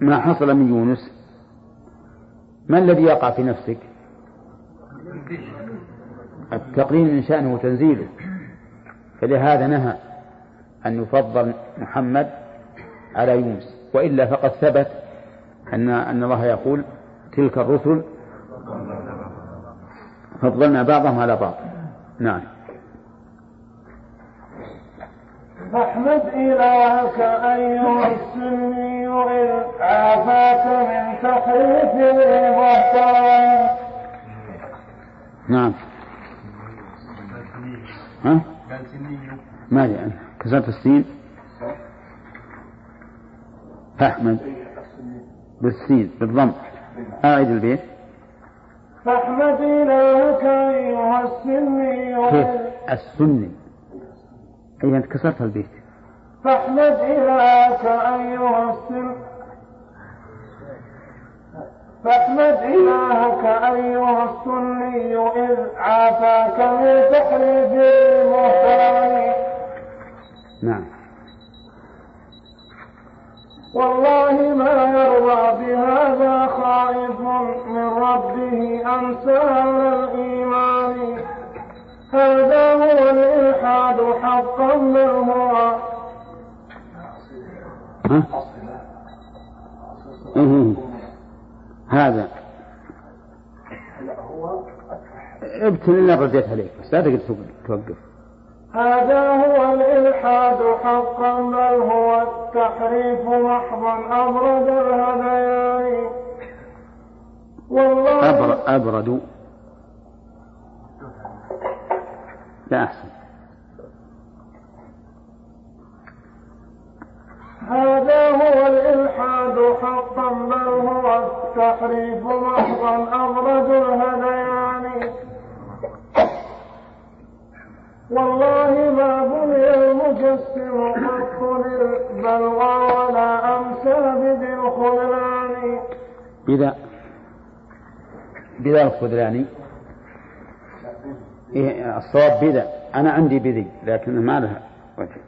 ما حصل من يونس ما الذي يقع في نفسك؟ التقليل من شأنه تنزيله فلهذا نهى أن يفضل محمد على يونس. وإلا فقد ثبت أن أن الله يقول تلك الرسل فضلنا بعضهم على بعض. نعم. فاحمد إلهك أيها السني إذ عافاك من تحريف المحترم نعم. ها؟ ما أنا كسرت السين؟ فاحمد. بالسين بالضم. أعد البيت. فاحمد إلهك أيها السني. كيف السني أي أنت كسرت البيت. فاحمد إلهك أيها السني. فاحمد إلهك أيها السني. إذ عافاك من تحريف المحترم نعم. والله ما يرضى بهذا خائف من ربه أمثال الإيمان. هذا هو الإلحاد حقا بل هو ها؟ هذا. ابتل اللي رديت عليك بس لا تقدر توقف. هذا هو الإلحاد حقا بل هو التحريف محضا أبرد الهذيان والله أبر أبرد. لا أحسن. هذا هو الإلحاد حقا بل هو التحريف محضا أبرد الهذيان والله ما بني المجسم قط للبلوى ولا أمسى بذي الخذلان بذا بذا الخذلان إيه الصواب بذا. أنا عندي بذي لكن ما لها وجه.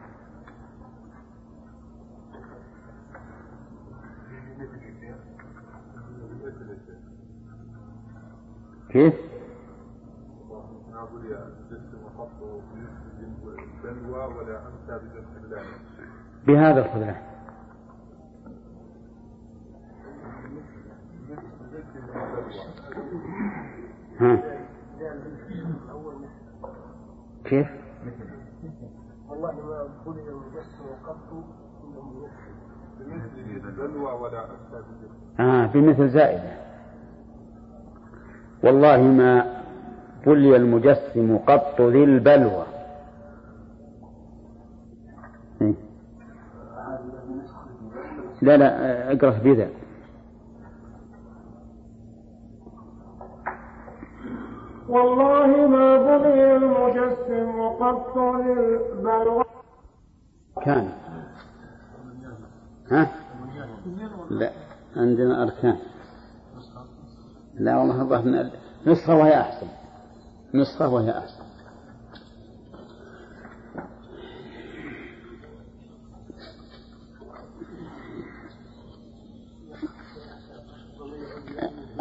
كيف؟ بهذا الخذلان ها. كيف؟ والله ما بني المجسم قط آه بمثل زائدة. والله ما بلي المجسم قط ذي البلوى إيه. لا لا أقرأ بذا والله ما بني المجسم قط للبلوى. كان. ها؟ لا عندنا أركان لا والله الظاهر نسخة وهي أحسن. نسخة وهي أحسن.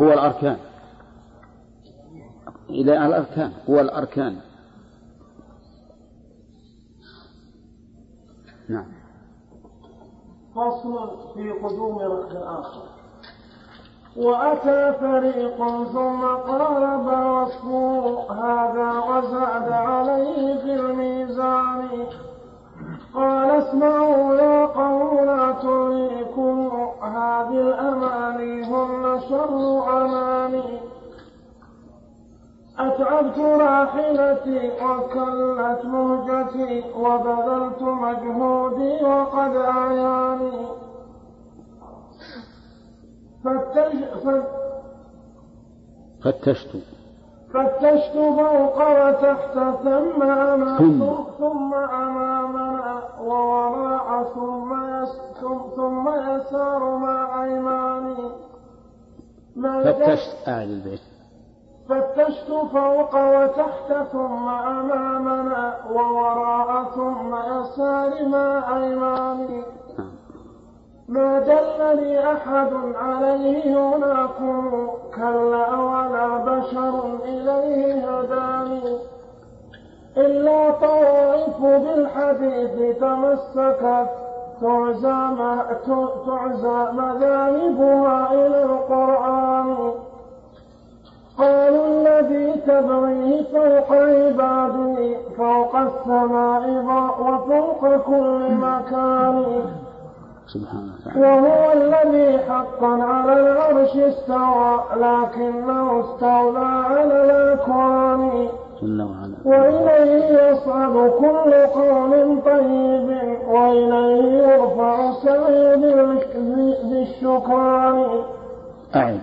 قوى الأركان. إلى الأركان قوى الأركان. نعم. فصل في قدوم ركن آخر. وأتى فريق ثم قال بل وصفه هذا وزاد عليه في الميزان. قال اسمعوا يا قوم لا تريكم هذه الأماني هن شر أماني. أتعبت راحلتي وكلت مهجتي وبذلت مجهودي وقد أعياني. فتش فتشت. فتشت فوق وتحت ثم أمام ثم. ثم أمامنا ووراء ثم ثم يسار مع أيماني. ما فتشت أعد البيت. فتشت فوق وتحت ثم أمامنا ووراء ثم يسار مع أيماني. نعم. ما دلني أحد عليه هناكم كلا ولا بشر إليه هداني إلا طوائف بالحديث تمسكت تعزى تعزى مذاهبها إلى القرآن. قالوا الذي تبغيه فوق عبادي فوق السماء وفوق كل مكان. وهو الذي حقا على العرش استوى لكنه استولى على الأكوان. جل وعلا وإليه يصعد كل قول طيب وإليه يرفع سعي ذي ذي الشكران أعد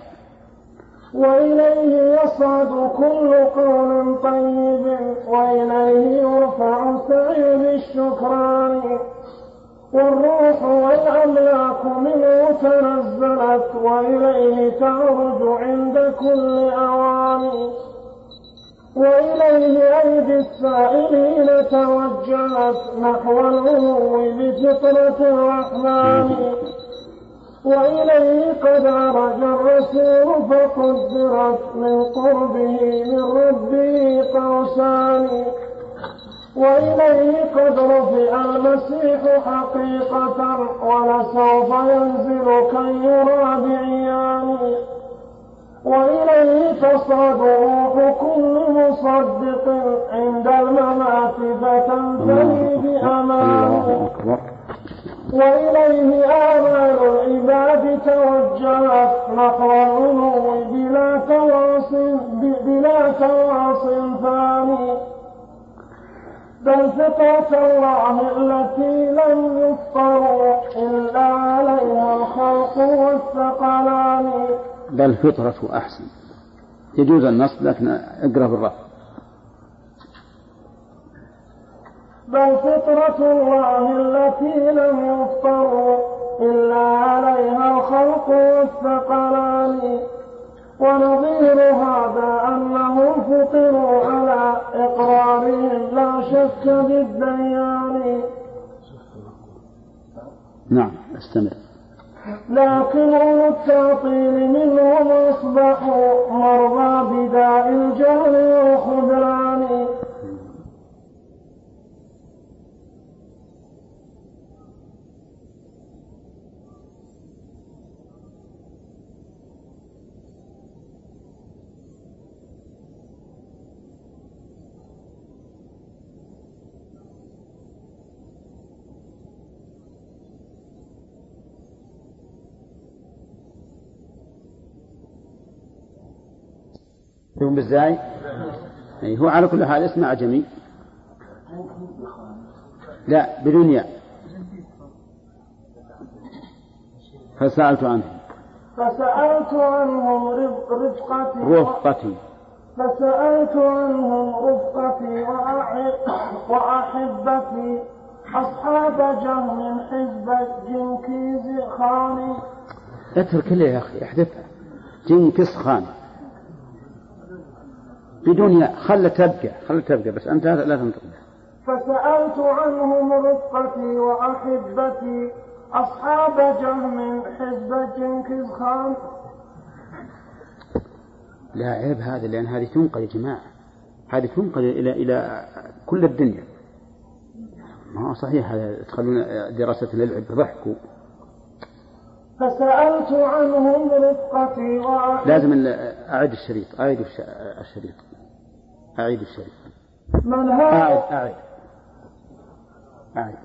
وإليه يصعد كل قول طيب وإليه يرفع سعي بالشكران والروح والأملاك منه تنزلت وإليه تعرج عند كل أوان. وإليه أيدي السائلين توجهت نحو العلو بفطرة الرحمن. وإليه قد عرج الرسول فقدرت من قربه من ربه قوسان. وإليه قد رفع المسيح حقيقة ولسوف ينزل كي يرى بعيان وإليه تصعد روح كل مصدق عند الممات فتنتهي بأمانه وإليه آمال العباد توجهت نحو العلو بلا تواصل بلا تواصل ثاني. بل فطرة الله التي لم يفطروا إلا عليها الخلق والثقلان. بل فطرة أحسن. يجوز النصب لكن اقرأ بالرفع بل فطرة الله التي لم يفطروا إلا عليها الخلق والثقلان. ونظير هذا أنهم فطروا على إقرارهم لا شك بالديان. نعم أستمر. لكن التعطيل منهم أصبحوا مرضى بداء الجهل والخذلان. يوم بالزاي؟ أي هو على كل حال اسم أعجمي لا بدون ياء فسألت عنه. فسألت عنهم رفق رفقتي رفقتي. فسألت عنهم رفقتي وأحب وأحبتي أصحاب جهم حزب الجنكيز خاني. اترك له يا أخي احذفها. جنكس خان. بدون خل تبقى خل تبقى بس أنت لا تنطق. فسألت عنهم رفقتي وأحبتي. أصحاب جهم حزب جنكيز خان لا عيب هذا لأن هذه تنقل يا جماعة. هذه تنقل إلى إلى كل الدنيا. ما هو صحيح هذا تخلون دراسة للعب ضحكوا فسألت عنهم رفقتي لازم أعد الشريط. أعيد الش- الشريط. أعيد الشريط من أعد هؤلاء أعد أعد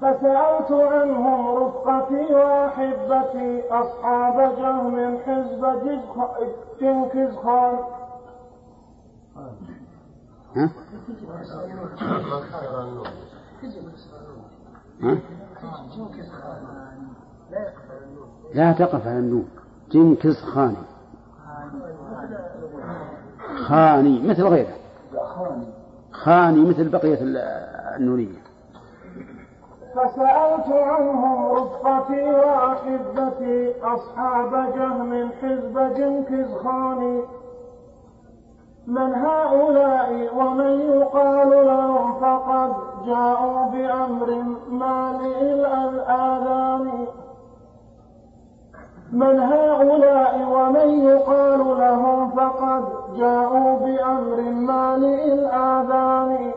فسألت عنهم رفقتي وأحبتي أصحاب جهم حزب جنكز خان ها؟ ها؟ لا تقف على النون. جنكز خاني خاني مثل غيره. خاني. مثل بقية ال- النونية. فسألت عنهم رفقتي وأحبتي أصحاب جهم حزب جنكز خان من هؤلاء ومن يقال لهم فقد جاءوا بأمر مالئ الآذان. من هؤلاء ومن يقال لهم فقد جاءوا بأمر مالئ الآذان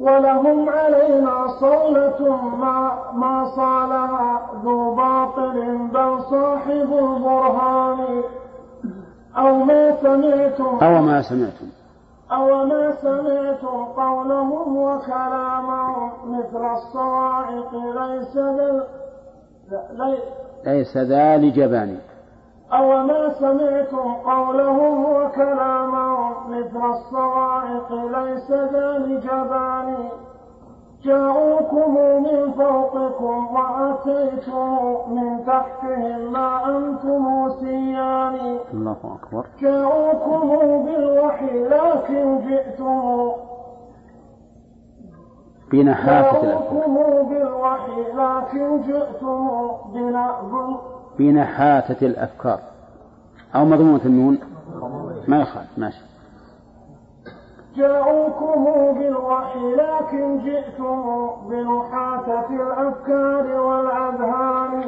ولهم علينا صولة ما, ما صالها ذو باطل بل صاحب البرهان. أو ما سمعتم أو ما سمعتم. أو ما سمعتم قولهم وكلامهم مثل الصواعق ليس ذا ليس ذا لجبان أو ما سمعتم قولهم وكلامهم مثل الصواعق ليس ذا لجبان جاءوكم من فوقكم وأتيتم من تحتهم ما أنتم سيان الله أكبر. جاءوكم بالوحي لكن جئتم بنحافة الأفكار بالوحي لكن جئتم بنحافة الأفكار. أو مضمومة النون ما يخالف ماشي. جاءوكم بالوحي لكن جئتم بنحاتة الأفكار والأذهان.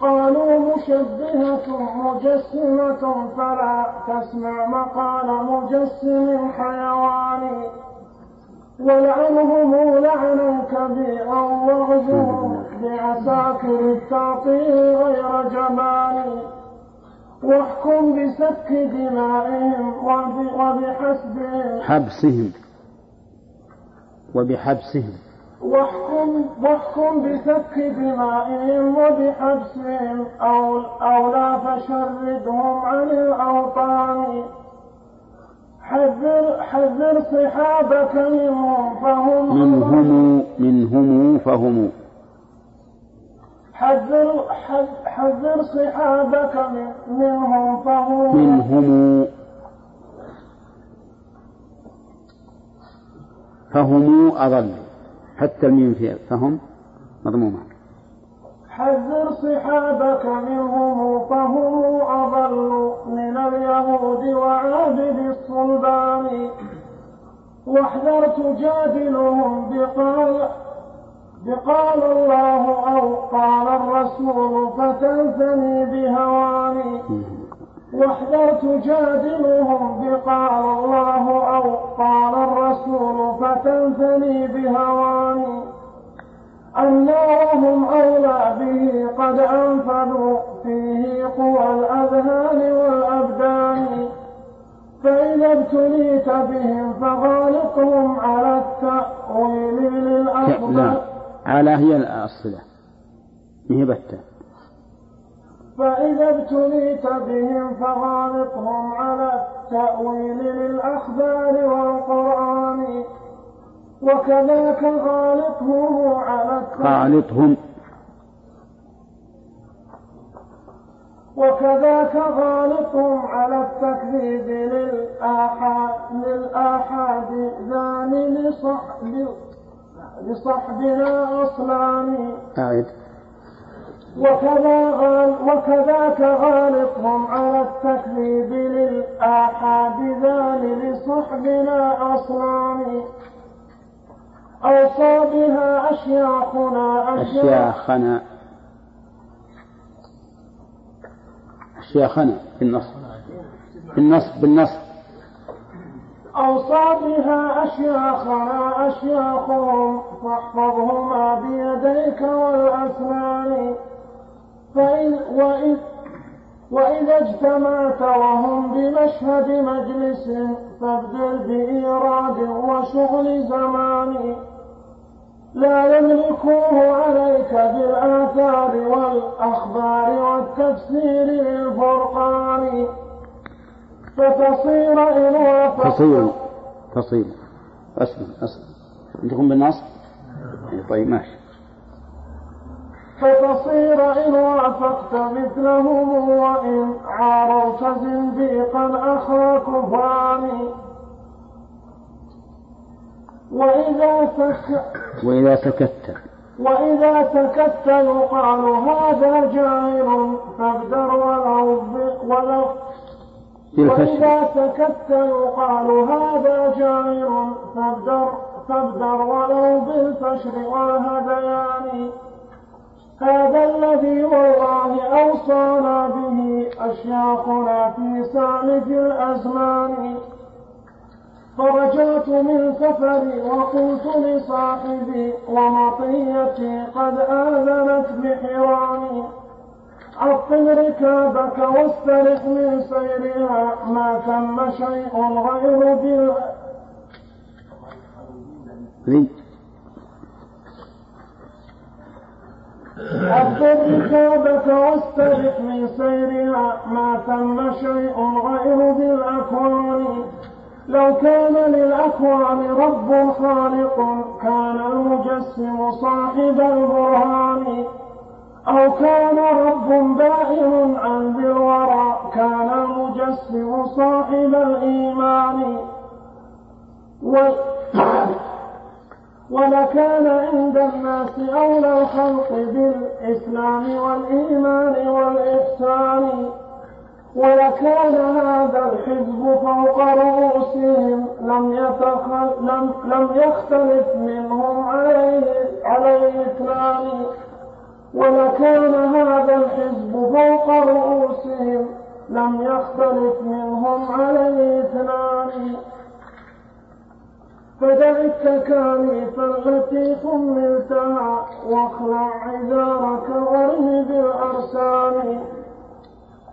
قالوا مشبهة مجسمة فلا تسمع مقال مجسم حيوان. ولعنهم لعنا كبيرا وغزوهم بعساكر التعطيل غير جمال. واحكم بسفك دمائهم وب- وبحسبهم. حبسهم. وبحبسهم. واحكم واحكم بسفك دمائهم وبحبسهم. أو أو لا فشردهم عن الأوطان. حذر حذر صحابك منهم فهم منهم منهم فهم. حذر حذ- حذر صحابك من منهم فهم. منهم. فهم أضل. حتى الميم فهم مضمومة. حذر صحابك منهم واحذر تجادلهم بقال بقال الله أو قال الرسول فتنثني بهواني. واحذر تجادلهم بقال الله أو قال الرسول فتنثني بهواني. أنهم أولى به قد أنفذوا فيه قوى الأذهان والأبدان. فإذا ابتليت بهم فغالقهم على التأويل لا للأخبار على هي الصلة هي بتة. فإذا ابتليت بهم فغالطهم على التأويل للأخبار والقرآن وكذاك غالطهم على التأويل. خالطهم وكذاك غالطهم على التكذيب للآحاد ذان لصحب لصحبنا أصلان أعد وكذا غال وكذاك غالطهم على التكذيب للآحاد ذان لصحبنا أصلان أوصى بها أشياخنا أشياخ أشياخنا. أشياخنا بالنصب بالنصب بالنصب أوصى بها أشياخنا أشياخهم فاحفظهما بيديك والأسنان. فإن وإذ وإذا اجتمعت وهم بمشهد مجلس فابدل بإيراد وشغل زمان. لا يملكوه عليك بالآثار والأخبار والتفسير للفرقان فتصير إن وافقت تصير تصير أسلم أسلم. عندكم بالنص؟ طيب ماشي. فتصير إن وافقت مثلهم وإن عارضت زنديقا أخا كفران وإذا سكت وإذا سكت. وإذا سكت يقال هذا جاهل فابدر ولو ولو وإذا سكت يقال هذا جاهل فابدر فابدر ولو بالفشل والهذيان هذا الذي والله أوصانا به أشياخنا في سالف الأزمان. فرجعت من سفري وقلت لصاحبي ومطيتي قد آذنت بحرامي. عطل ركابك واسترح من سيرها ما ثم شيء غير بال عطل ركابك واسترح من سيرها ما ثم شيء غير بالأكوان لو كان للأكوان رب خالق كان المجسم صاحب البرهان. أو كان رب بائن عن ذي الورى كان المجسم صاحب الإيمان. و ولكان عند الناس أولى الخلق بالإسلام والإيمان والإحسان. ولكان هذا الحزب فوق رؤوسهم لم لم لم يختلف منهم عليه عليه إثنان. ولكان هذا الحزب فوق رؤوسهم لم يختلف منهم عليه إثنان. فدع التكاليف التي حملتها واخلع عذارك وارم بالأرسال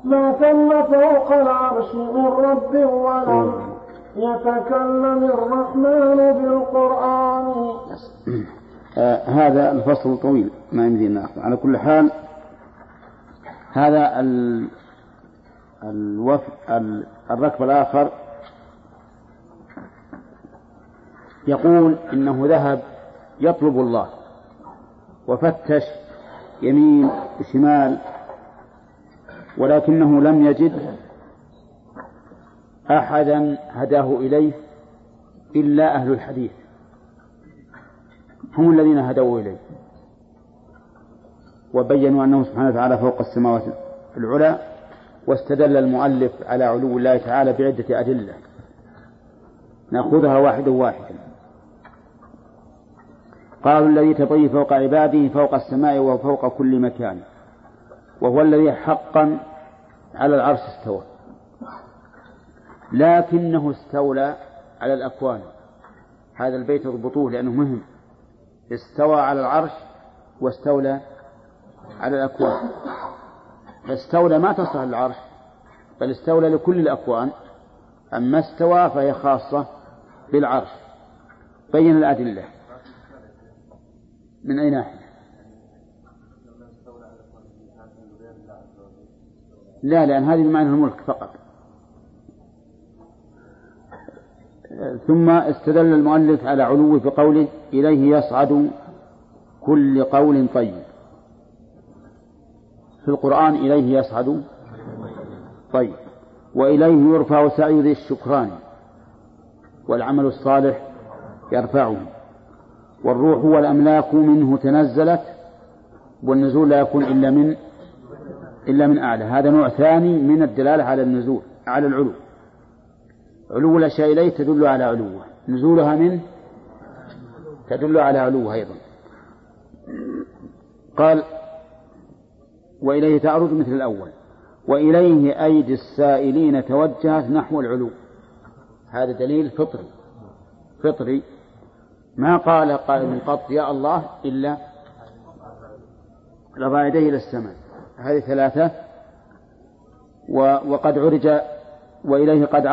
ما ثم فوق العرش من رب ولم يتكلم الرحمن بالقرآن. آه هذا الفصل طويل ما يمدي ناخذ على كل حال هذا ال... الوف... ال... الركب الآخر يقول إنه ذهب يطلب الله وفتش يمين وشمال ولكنه لم يجد أحدا هداه إليه إلا أهل الحديث. هم الذين هدوه إليه. وبينوا أنه سبحانه وتعالى فوق السماوات العلى واستدل المؤلف على علو الله تعالى بعدة أدلة. نأخذها واحدا واحدا قالوا الذي تطي فوق عباده فوق السماء وفوق كل مكان. وهو الذي حقا على العرش استوى. لكنه استولى على الأكوان. هذا البيت اضبطوه لأنه مهم. استوى على العرش واستولى على الأكوان. فاستولى ما تصلح للعرش بل استولى لكل الأكوان. أما استوى فهي خاصة بالعرش. بين الأدلة. من أي ناحية لا لأن هذه بمعنى الملك فقط. ثم استدل المؤلف على علوه بقوله إليه يصعد كل قول طيب. في القرآن إليه يصعد طيب. وإليه يرفع سعي ذي الشكران والعمل الصالح يرفعه. والروح والأملاك منه تنزلت والنزول لا يكون إلا من إلا من أعلى. هذا نوع ثاني من الدلالة على النزول على العلو. علو الأشياء إليه تدل على علوه. نزولها منه تدل على علوه أيضا. قال وإليه تعرض مثل الأول. وإليه أيدي السائلين توجهت نحو العلو. هذا دليل فطري. فطري. ما قال قائل قط يا الله إلا رفع يديه إلى السماء. هذه ثلاثة وقد عرج وإليه قد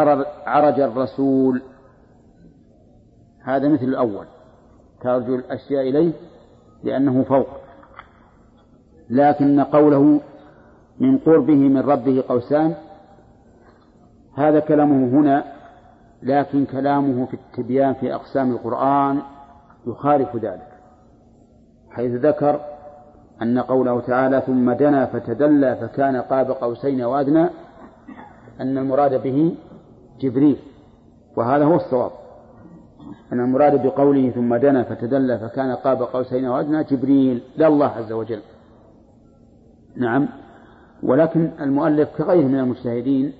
عرج الرسول. هذا مثل الأول. ترجو الأشياء إليه لأنه فوق. لكن قوله من قربه من ربه قوسان هذا كلامه هنا لكن كلامه في التبيان في أقسام القرآن يخالف ذلك. حيث ذكر أن قوله تعالى ثم دنا فتدلى فكان قاب قوسين وأدنى أن المراد به جبريل وهذا هو الصواب. أن المراد بقوله ثم دنا فتدلى فكان قاب قوسين وأدنى جبريل لا الله عز وجل. نعم. ولكن المؤلف كغيره من المجتهدين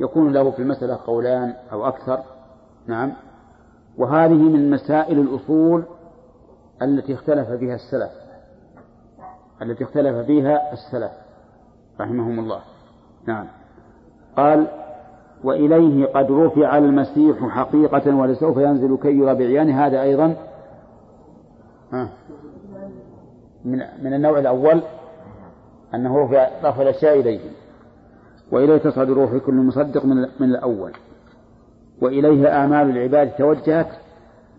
يكون له في المسألة قولان أو أكثر. نعم. وهذه من مسائل الأصول التي اختلف فيها السلف. التي اختلف فيها السلف رحمهم الله. نعم. قال وإليه قد رفع المسيح حقيقة ولسوف ينزل كي يرى بعيانه هذا أيضا من من النوع الأول أنه رفع رفع الأشياء إليه. وإليه تصعد روح كل مصدق من من الأول. وإليه آمال العباد توجهت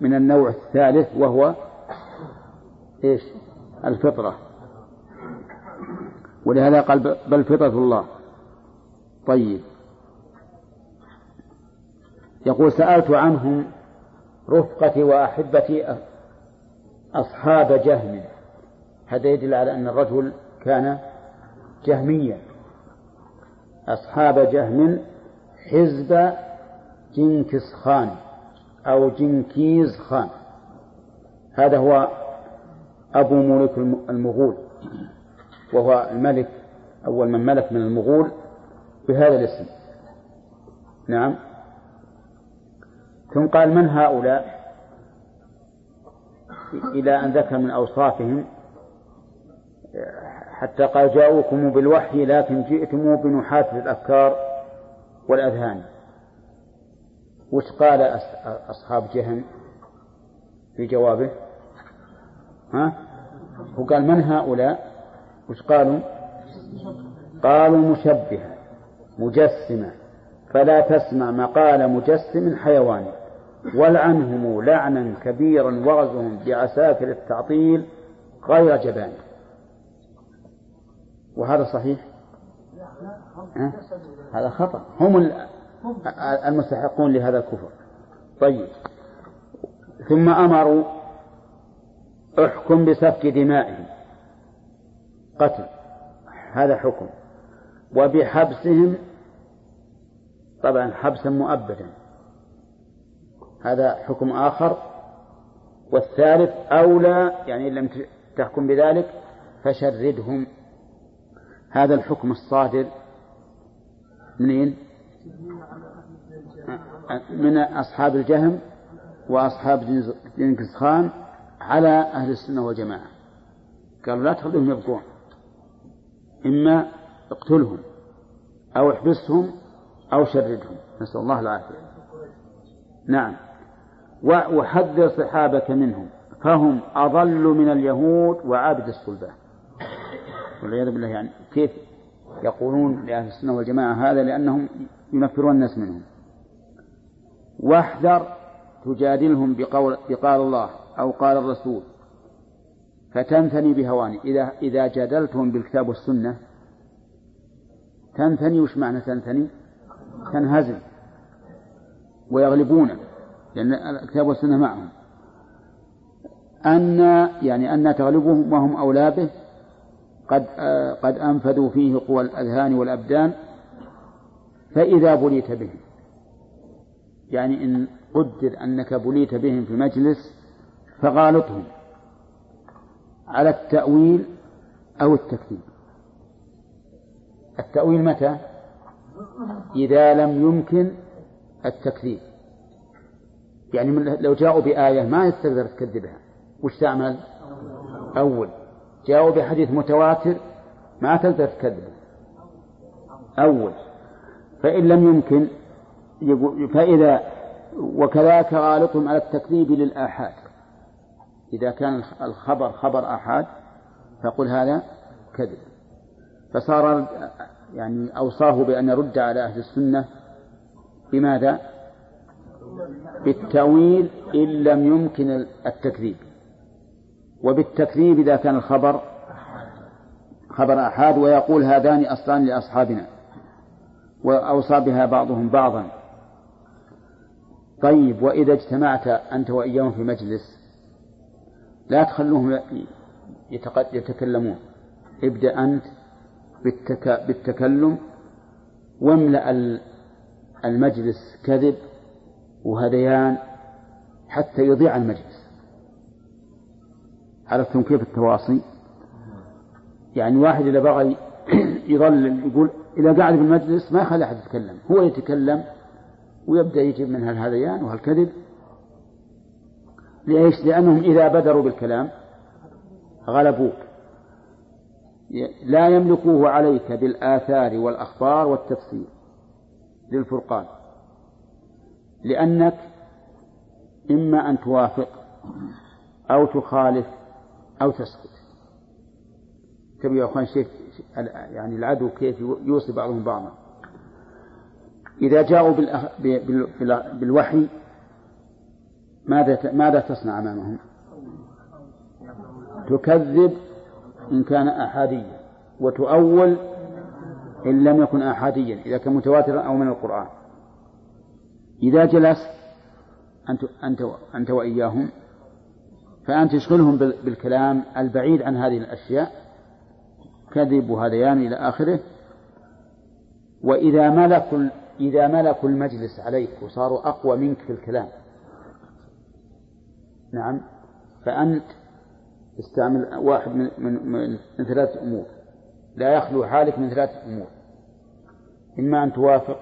من النوع الثالث وهو إيش؟ الفطرة. ولهذا قال بل فطرة الله. طيب. يقول سألت عنهم رفقتي وأحبتي أصحاب جهم. هذا يدل على أن الرجل كان جهميا. أصحاب جهم حزب جنكس خان أو جنكيز خان هذا هو أبو ملك المغول. وهو الملك أول من ملك من المغول بهذا الاسم. نعم. ثم قال من هؤلاء؟ إلى أن ذكر من أوصافهم حتى قال جاءوكم بالوحي لكن جئتم بنحاة الأفكار والأذهان. وش قال أصحاب جهن في جوابه؟ ها؟ هو قال من هؤلاء؟ وش قالوا؟ قالوا مشبهة مجسمة. فلا تسمع مقال مجسم حيواني ولعنهم لعنا كبيرا وغزهم بعساكر التعطيل غير جبان. وهذا صحيح؟ هذا خطأ. هم المستحقون لهذا الكفر. طيب. ثم أمروا احكم بسفك دمائهم. قتل. هذا حكم. وبحبسهم طبعا حبسا مؤبدا. هذا حكم آخر. والثالث أولى يعني إن لم تحكم بذلك فشردهم. هذا الحكم الصادر. منين؟ من أصحاب الجهم وأصحاب جنكس خان على أهل السنة والجماعة. قالوا لا تخليهم يبقون. إما اقتلهم أو احبسهم أو شردهم. نسأل الله العافية. نعم. وحذر صحابك منهم. فهم أضل من اليهود وعابد الصلبان والعياذ بالله يعني كيف يقولون لأهل السنة والجماعة هذا؟ لأنهم ينفرون الناس منهم. واحذر تجادلهم بقول بقال الله أو قال الرسول. فتنثني بهواني. إذا إذا جادلتهم بالكتاب والسنة تنثني وش معنى تنثني؟ تنهزم ويغلبون لأن الكتاب والسنة معهم. أن يعني أن تغلبهم وهم أولى به قد قد أنفذوا فيه قوى الأذهان والأبدان فإذا بليت بهم. يعني إن قدر أنك بليت بهم في مجلس فغالطهم. على التأويل أو التكذيب. التأويل متى؟ إذا لم يمكن التكذيب. يعني لو جاءوا بآية ما تقدر تكذبها. وش تعمل؟ أول. جاءوا بحديث متواتر ما تقدر تكذبه. أول. فإن لم يمكن فإذا وكذلك غالطهم على التكذيب للآحاد. إذا كان الخبر خبر آحاد فقل هذا كذب. فصار يعني أوصاه بأن يرد على أهل السنة بماذا؟ بالتأويل إن لم يمكن التكذيب. وبالتكذيب إذا كان الخبر خبر أحاد ويقول هذان أصلان لأصحابنا. وأوصى بها بعضهم بعضا. طيب وإذا اجتمعت أنت وإياهم في مجلس لا تخلوهم يتكلمون. ابدأ أنت بالتكلم واملأ المجلس كذب وهذيان حتى يضيع المجلس. عرفتم كيف التواصي. يعني واحد إذا بغى يظل يقول إذا قاعد في المجلس ما يخلي أحد يتكلم هو يتكلم ويبدأ يجيب من هالهذيان وهالكذب. ليش؟ لأنهم إذا بدروا بالكلام غلبوك. لا يملكوه عليك بالآثار والأخبار والتفسير للفرقان. لأنك إما أن توافق أو تخالف أو تسكت تبي يا أخوان شيخ يعني العدو كيف يوصي بعضهم بعضا؟ إذا جاءوا بالوحي ماذا ماذا تصنع أمامهم؟ تكذب إن كان أحاديا وتؤول إن لم يكن أحاديا إذا كان متواترا أو من القرآن إذا جلست أنت أنت أنت وإياهم فأنت تشغلهم بالكلام البعيد عن هذه الأشياء كذب وهذيان إلى آخره وإذا ملكوا إذا ملكوا المجلس عليك وصاروا أقوى منك في الكلام نعم. فأنت استعمل واحد من, من, من, من ثلاثة أمور. لا يخلو حالك من ثلاثة أمور. إما أن توافق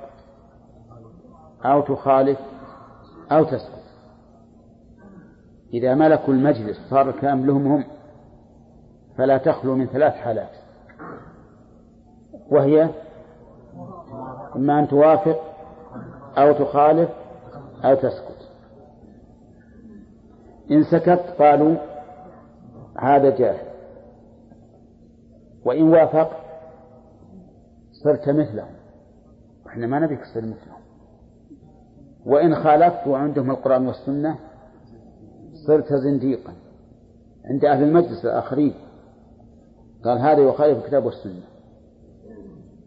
أو تخالف أو تسكت إذا ملكوا المجلس صار الكلام لهم هم فلا تخلو من ثلاث حالات. وهي إما أن توافق أو تخالف أو تسكت إن سكت قالوا هذا جاهل. وإن وافق صرت مثلهم. إحنا ما نبيك تصير مثلهم. وإن خالفت وعندهم القرآن والسنة صرت زنديقا. عند أهل المجلس الآخرين. قال هذا يخالف الكتاب والسنة.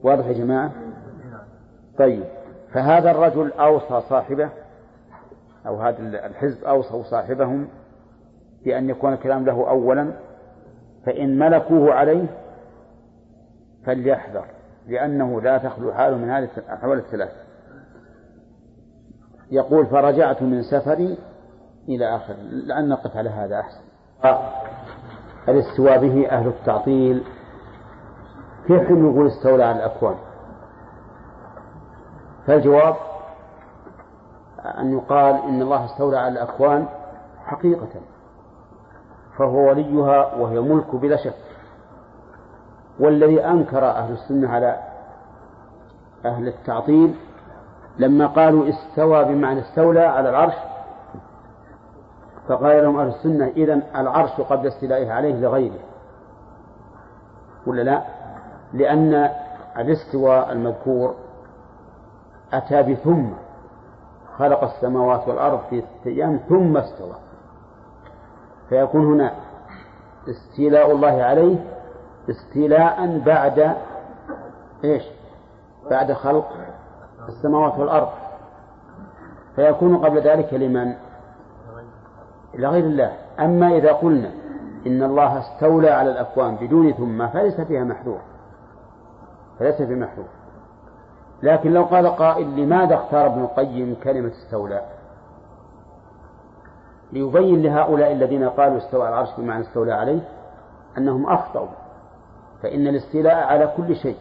واضح يا جماعة؟ طيب. فهذا الرجل أوصى صاحبه أو هذا الحزب أوصوا صاحبهم بأن يكون الكلام له أولا فإن ملكوه عليه فليحذر لأنه لا تخلو حاله من هذه الأحوال الثلاث. يقول فرجعت من سفري إلى آخر. لأن نقف على هذا أحسن. الاستواء به أهل التعطيل. كيف نقول استولى على الأكوان؟ فالجواب أن يقال إن الله استولى على الأكوان حقيقة فهو وليها وهي ملك بلا شك والذي أنكر أهل السنة على أهل التعطيل لما قالوا استوى بمعنى استولى على العرش فقال لهم أهل السنة إذن العرش قبل استيلائه عليه لغيره ولا لا؟ لأن الاستواء المذكور أتى بثم خلق السماوات والأرض في ستة أيام ثم استوى. فيكون هنا استيلاء الله عليه استيلاء بعد إيش؟ بعد خلق السماوات والأرض. فيكون قبل ذلك لمن؟ لغير الله. أما إذا قلنا إن الله استولى على الأكوان بدون ثم فليس فيها محذور. فليس في محذور. لكن لو قال قائل لماذا اختار ابن القيم كلمة استولى؟ ليبين لهؤلاء الذين قالوا استوى العرش بمعنى استولى عليه أنهم أخطأوا فإن الاستيلاء على كل شيء.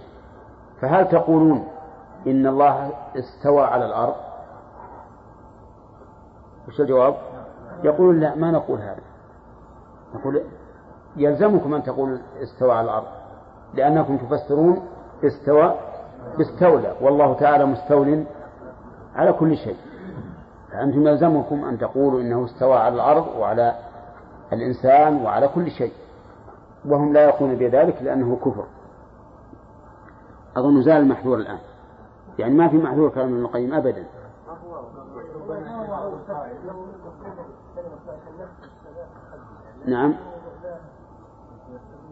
فهل تقولون إن الله استوى على الأرض؟ وش الجواب؟ يقولون لا ما نقول هذا. نقول يلزمكم أن تقولوا استوى على الأرض لأنكم تفسرون استوى باستولى والله تعالى مستول على كل شيء. فأنتم يلزمكم أن تقولوا إنه استوى على الأرض وعلى الإنسان وعلى كل شيء وهم لا يقولون بذلك لأنه كفر. أظن زال المحذور الآن. يعني ما في محذور كلام ابن القيم أبدا. نعم.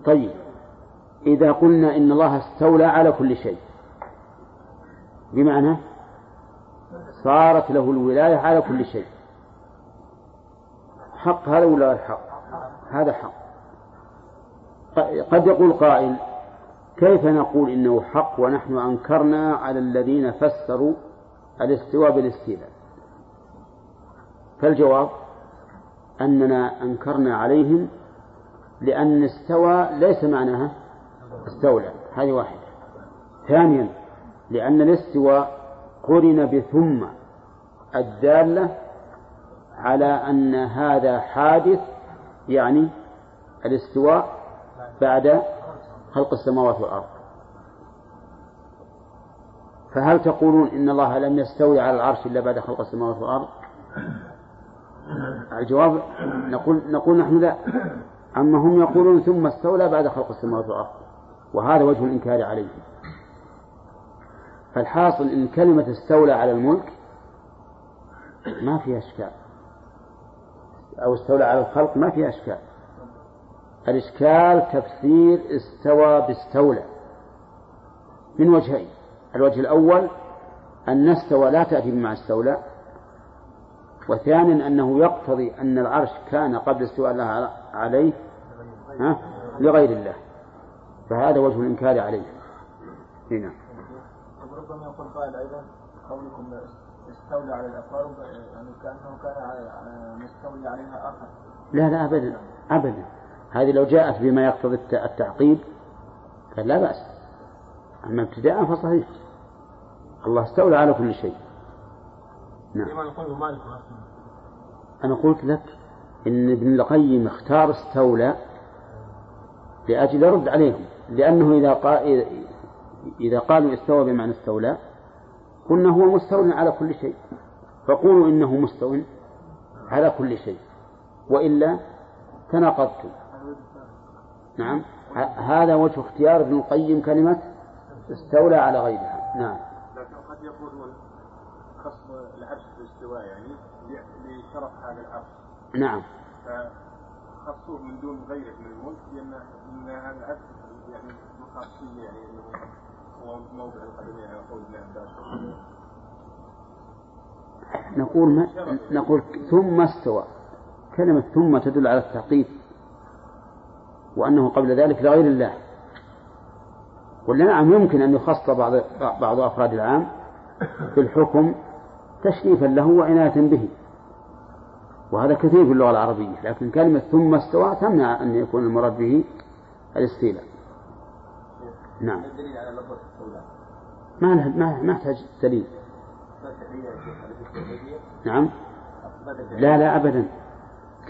طيب. إذا قلنا إن الله استولى على كل شيء بمعنى صارت له الولاية على كل شيء. حق هذا ولا غير حق؟ هذا حق. قد يقول قائل كيف نقول إنه حق ونحن أنكرنا على الذين فسروا الاستواء بالاستيلاء؟ فالجواب أننا أنكرنا عليهم لأن استوى ليس معناها استولى. هذه واحدة. ثانيا لأن الاستواء قرن بثم. الدالة على أن هذا حادث يعني الاستواء بعد خلق السماوات والأرض. فهل تقولون إن الله لم يستوي على العرش إلا بعد خلق السماوات والأرض؟ الجواب نقول نقول نحن لا. أما هم يقولون ثم استولى بعد خلق السماوات والأرض وهذا وجه الإنكار عليه فالحاصل إن كلمة استولى على الملك ما فيها إشكال. أو استولى على الخلق ما فيها إشكال. الإشكال تفسير استوى باستولى. من وجهين. الوجه الأول أن استوى لا تأتي بمع استولى. وثانيا أنه يقتضي أن العرش كان قبل استواء الله عليه ها؟ لغير الله. فهذا وجه الإنكار عليه. هنا. ربما يقول قائل أيضا قولكم استولى على الأقارب يعني كأنه كان مستولي عليها آخر. لا لا أبدا أبدا. هذه لو جاءت بما يقتضي التعقيب فلا بأس. أما ابتداء فصحيح. الله استولى على كل شيء. نعم. أنا قلت لك إن ابن القيم اختار استولى لأجل يرد عليهم لأنه إذا قال إذا قالوا استوى بمعنى استولى قلنا هو مستو على كل شيء فقولوا إنه مستو على كل شيء وإلا تناقضتم نعم هذا وجه اختيار ابن القيم كلمة استولى على غيرها. نعم. لكن قد يقولون خص العرش بالاستواء يعني لشرف هذا العرش. نعم. فخصوه من دون غيره من الملك لأن هذا العرش يعني خاصية يعني موضع القدمين على قول ابن عباس. نقول ما نقول ثم استوى. كلمة ثم تدل على التعقيد. وأنه قبل ذلك لغير الله. ولا نعم يمكن أن يخص بعض بعض أفراد العام في الحكم تشريفا له وعناية به. وهذا كثير في اللغة العربية. لكن كلمة ثم استوى تمنع أن يكون المراد به الاستيلاء. نعم. على لفظة ما ما ما يحتاج دليل. نعم. لا لا أبدا.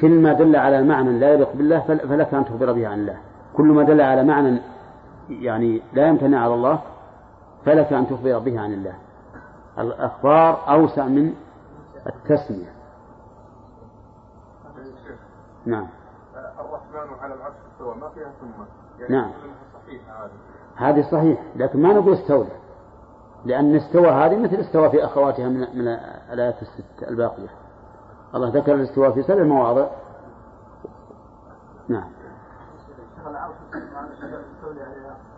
كل ما دل على معنى لا يليق بالله فلك أن تخبر به عن الله. كل ما دل على معنى يعني لا يمتنع على الله فلك أن تخبر به عن الله. الأخبار أوسع من التسمية. نعم. الرحمن على العرش استوى. ما فيها ثم؟ يعني نعم. صحيحة هذه هذه صحيح لكن ما نقول استولى. لأن استوى هذه مثل استوى في أخواتها من من الآيات الست الباقية. الله ذكر الاستواء في سبع مواضع. نعم.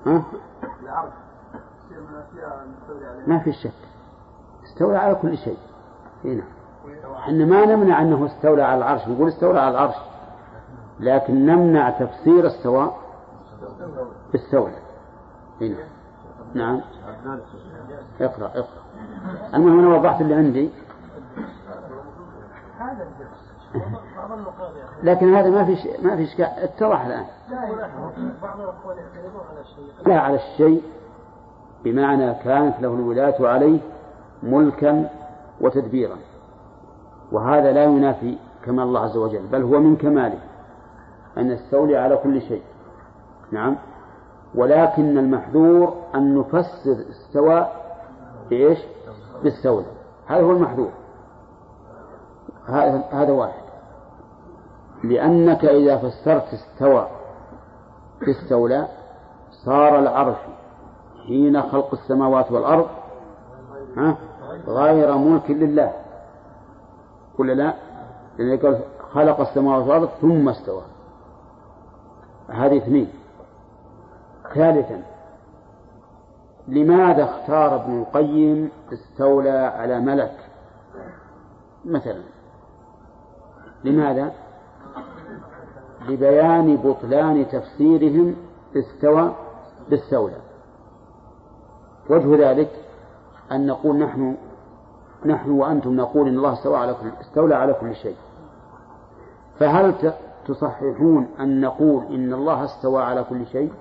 ها؟ ما في شك. استولى على كل شيء. هنا إحنا ما نمنع أنه استولى على العرش. نقول استولى على العرش. لكن نمنع تفسير السواء بالسولة هنا نعم. اقرأ اقرأ. المهم أنا وضحت اللي عندي. لكن هذا ما في ما في إشكال. اتضح الآن. لا على الشيء. بمعنى كانت له الولاة عليه ملكا وتدبيرا. وهذا لا ينافي كمال الله عز وجل بل هو من كماله. أن يستولي على كل شيء. نعم. ولكن المحذور أن نفسر استوى بإيش؟ بالستولى هذا هو المحذور. هذا واحد. لأنك إذا فسرت استوى باستولى صار العرش حين خلق السماوات والأرض ها؟ غير ملك لله. ولا لا؟ لأن قال خلق السماوات والأرض ثم استوى. هذه اثنين. ثالثا لماذا اختار ابن القيم استولى على ملك؟ مثلا لماذا؟ لبيان بطلان تفسيرهم استوى باستولى وجه ذلك أن نقول نحن نحن وأنتم نقول إن الله استوى على كل استولى على كل شيء. فهل تصححون أن نقول إن الله استوى على كل شيء؟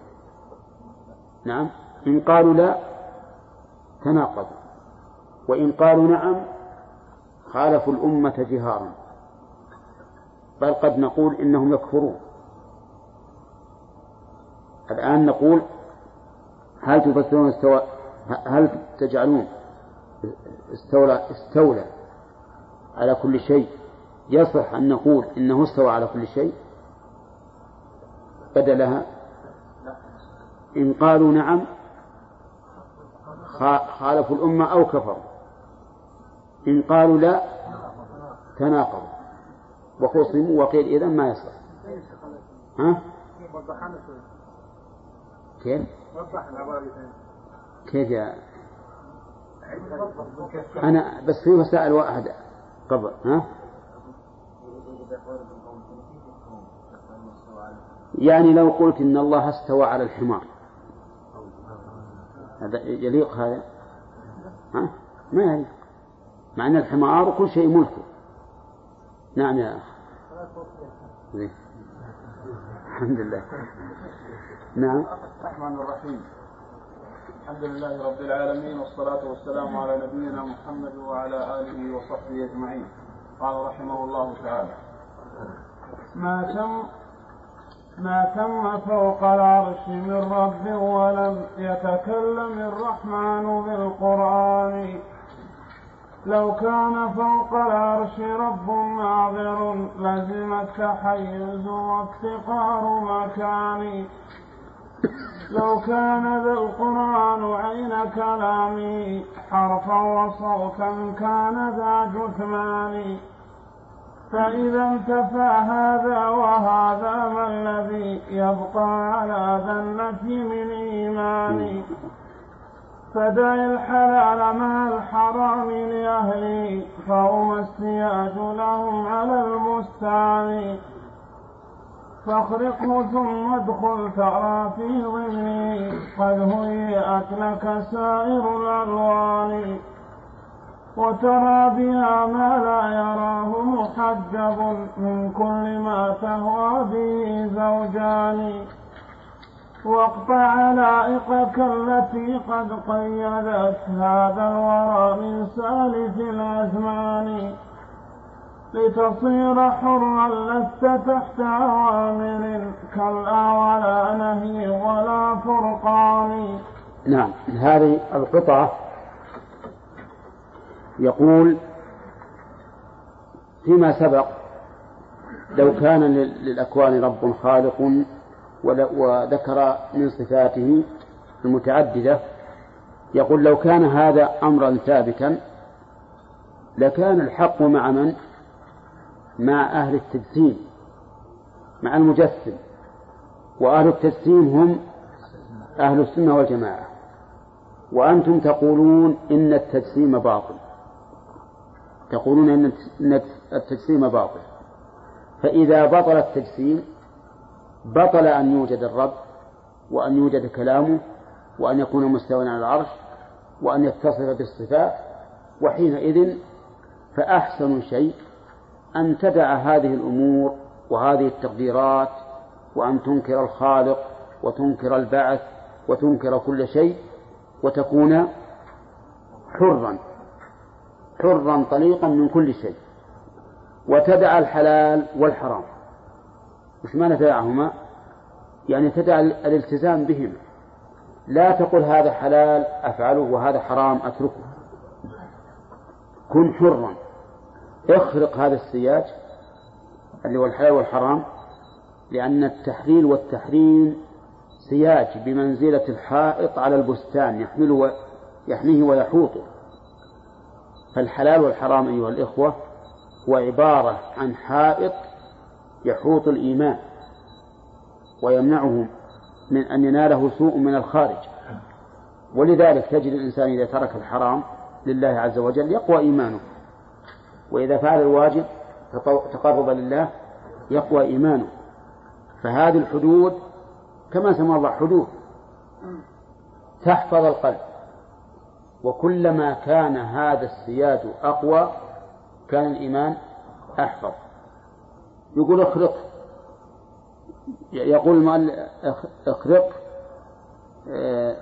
نعم. إن قالوا لا تناقضوا. وإن قالوا نعم خالفوا الأمة جهارا. بل قد نقول إنهم يكفرون. الآن نقول هل تفسرون استوى هل تجعلون استولى استولى على كل شيء؟ يصح أن نقول إنه استوى على كل شيء. بدلها إن قالوا نعم خالفوا الأمة أو كفروا إن قالوا لا تناقضوا وخصموا وقيل إذا ما يصح ها؟ كيف؟ كيف يا أنا بس في مسائل واحدة قبل ها؟ يعني لو قلت إن الله استوى على الحمار هذا يليق هذا؟ ها؟ ما يليق. مع أن الحمار كل شيء ملكه. نعم يا أخ الحمد لله. نعم. الرحمن الرحيم. الحمد لله رب العالمين والصلاة والسلام على نبينا محمد وعلى آله وصحبه أجمعين. قال رحمه الله تعالى ما تم ما تم فوق العرش من رب ولم يتكلم الرحمن بالقرآن. لو كان فوق العرش رب ناظر لزم التحيز وافتقار مكان. لو كان ذا القرآن عين كلامي حرفا وصوتا كان ذا جثمان. فإذا انتفى هذا وهذا ما الذي يبقى على النفي من إيمان فدع الحلال مع الحرام لأهلي فهما السياج لهم على البستان فاخرقه ثم ادخل ترى في ضمني قد هيئت لك سائر الألوان. وترى بها ما لا يراه محجب من كل ما تهوى به زوجان. واقطع علائقك التي قد قيدت هذا الورى من سالف الأزمان. لتصير حرا لست تحت أوامر كلا ولا نهي ولا فرقان. نعم هذه القطعة يقول فيما سبق لو كان للأكوان رب خالق وذكر من صفاته المتعددة يقول لو كان هذا أمرا ثابتا لكان الحق مع من؟ مع أهل التجسيم مع المجسم وأهل التجسيم هم أهل السنة والجماعة وأنتم تقولون إن التجسيم باطل تقولون إن التجسيم باطل. فإذا بطل التجسيم بطل أن يوجد الرب وأن يوجد كلامه وأن يكون مستوى على العرش وأن يتصف بالصفات وحينئذ فأحسن شيء أن تدع هذه الأمور وهذه التقديرات وأن تنكر الخالق وتنكر البعث وتنكر كل شيء وتكون حرا. حرا طليقا من كل شيء وتدع الحلال والحرام. وش معنى تدعهما؟ يعني تدع الالتزام بهما. لا تقل هذا حلال أفعله وهذا حرام أتركه. كن حرا. اخرق هذا السياج اللي هو الحلال والحرام لأن التحليل والتحريم سياج بمنزلة الحائط على البستان يحمله يحميه ويحوطه. فالحلال والحرام أيها الإخوة هو عبارة عن حائط يحوط الإيمان ويمنعه من أن يناله سوء من الخارج. ولذلك تجد الإنسان إذا ترك الحرام لله عز وجل يقوى إيمانه. وإذا فعل الواجب تقربا لله يقوى إيمانه. فهذه الحدود كما سمى الله حدود. تحفظ القلب. وكلما كان هذا السياج أقوى كان الإيمان أحفظ. يقول اخرق. يقول المؤلف اخرق. آه،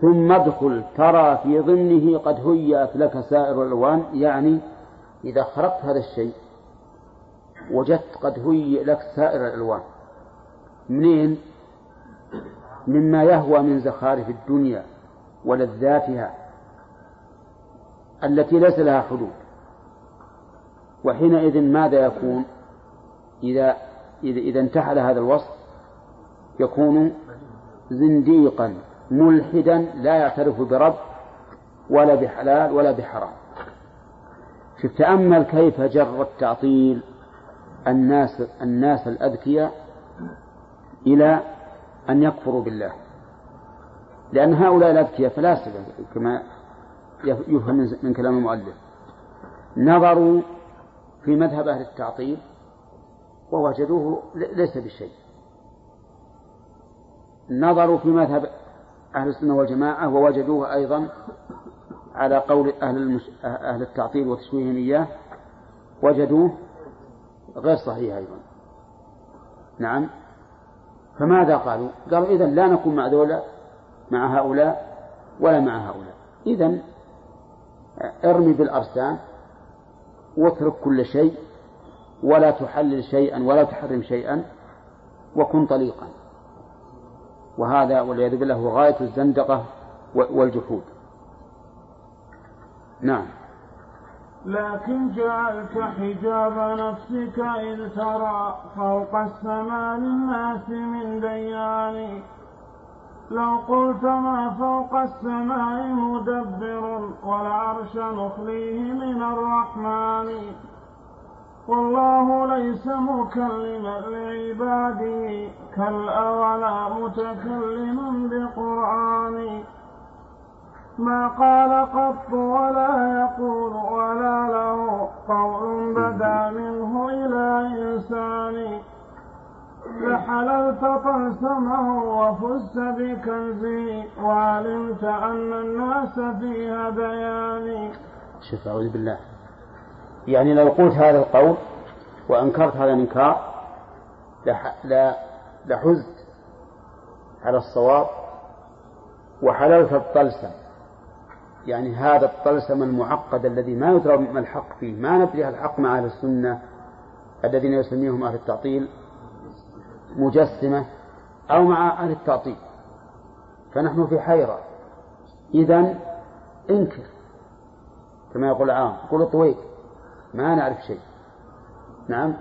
ثم ادخل. ترى في ضمنه قد هيأت لك سائر الألوان. يعني إذا خرقت هذا الشيء وجدت قد هيئ لك سائر الألوان. منين؟ مما يهوى من زخارف الدنيا ولذاتها. التي ليس لها حدود. وحينئذ ماذا يكون؟ إذا إذا, انتحل هذا الوصف يكون زنديقا ملحدا لا يعترف برب ولا بحلال ولا بحرام. شوف تأمل كيف جر التعطيل الناس الناس الأذكياء إلى أن يكفروا بالله. لأن هؤلاء الأذكياء فلاسفة كما يفهم من كلام المؤلف. نظروا في مذهب أهل التعطيل ووجدوه ليس بشيء. نظروا في مذهب أهل السنة والجماعة ووجدوه أيضا على قول أهل, المش... أهل التعطيل وتشويههم إياه وجدوه غير صحيح أيضا. نعم. فماذا قالوا؟ قالوا إذا لا نكون مع ذولا مع هؤلاء ولا مع هؤلاء. إذا ارمي بالأرسام واترك كل شيء ولا تحلل شيئا ولا تحرم شيئا وكن طليقا. وهذا والعياذ بالله هو غاية الزندقة والجحود. نعم. لكن جعلت حجاب نفسك إذ ترى فوق السماء للناس من ديان لو قلت ما فوق السماء مدبر والعرش نخليه من الرحمن. والله ليس مكلما لعباده كالأولى متكلما بقرآن. ما قال قط ولا يقول ولا له قول بدا منه إلى إنسان. لحللت طلسمه وفزت بكنزه وعلمت أن الناس في هذيان شوف أعوذ بالله. يعني لو قلت هذا القول وأنكرت هذا الإنكار لحزت على الصواب وحللت الطلسم يعني هذا الطلسم المعقد الذي ما يدرى ما الحق فيه. ما ندري الحق مع أهل السنة الذين يسميهم أهل التعطيل. مجسمة أو مع أهل التعطيل. فنحن في حيرة. إذا انكر كما يقول العام. قل طويق. ما نعرف شيء. نعم.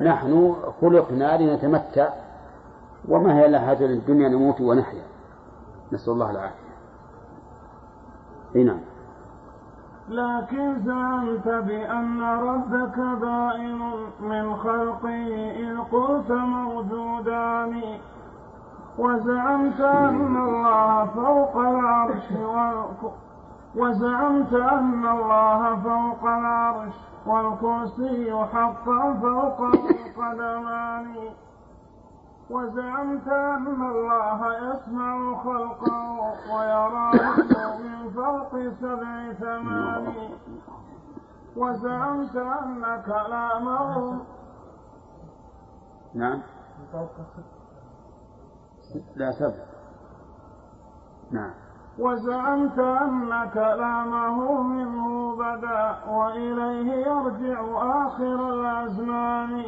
نحن خلقنا لنتمتع وما هي إلا هذه الدنيا نموت ونحيا. نسأل الله العافية. نعم. لكن زعمت بأن ربك بائن من خلقه إذ قلت موجودان وزعمت أن الله فوق العرش وزعمت أن الله فوق العرش والكرسي حقا فوق القدمان وزعمت أن الله يسمع خلقه ويراه من فوق سبع ثمان وزعمت أن كلامه نعم. لا سبع نعم. وزعمت أن كلامه منه بدا وإليه يرجع آخر الأزمان.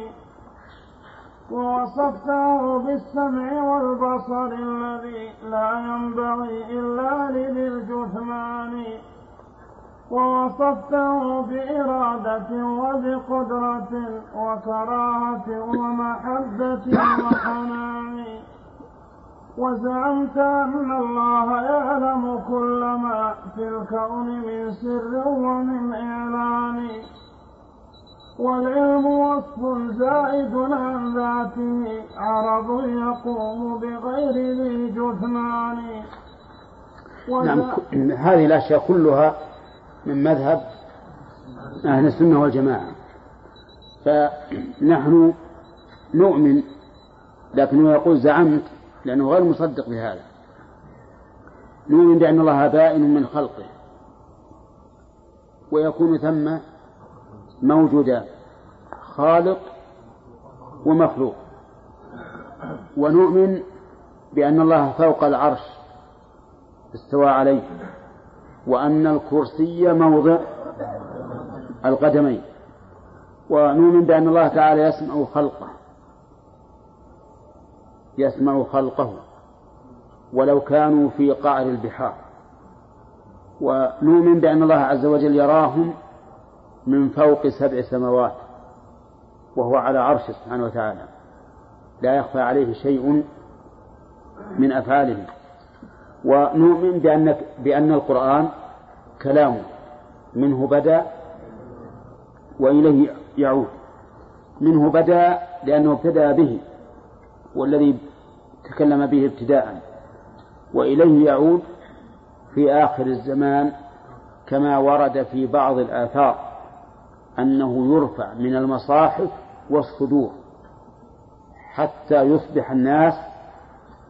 ووصفته بالسمع والبصر الذي لا ينبغي إلا لذي الجثمان. ووصفته بإرادة وبقدرة وكراهة ومحبة وحنان. وزعمت أن الله يعلم كل ما في الكون من سر ومن إعلان. والعلم وصف زائد عن ذاته عرض يقوم بغير ذي جثمان. نعم هذه الأشياء كلها من مذهب أهل السنة والجماعة. فنحن نؤمن لكنه يقول زعمت لأنه غير مصدق بهذا. نؤمن بأن الله بائن من خلقه ويكون ثم موجودا خالق ومخلوق. ونؤمن بأن الله فوق العرش استوى عليه وأن الكرسي موضع القدمين. ونؤمن بأن الله تعالى يسمع خلقه يسمع خلقه ولو كانوا في قعر البحار. ونؤمن بأن الله عز وجل يراهم من فوق سبع سماوات وهو على عرشه سبحانه وتعالى. لا يخفى عليه شيء من أفعاله. ونؤمن بأن بأن القرآن كلامه منه بدأ وإليه يعود. منه بدأ لأنه ابتدأ به والذي تكلم به ابتداء. وإليه يعود في آخر الزمان كما ورد في بعض الآثار. أنه يرفع من المصاحف والصدور حتى يصبح الناس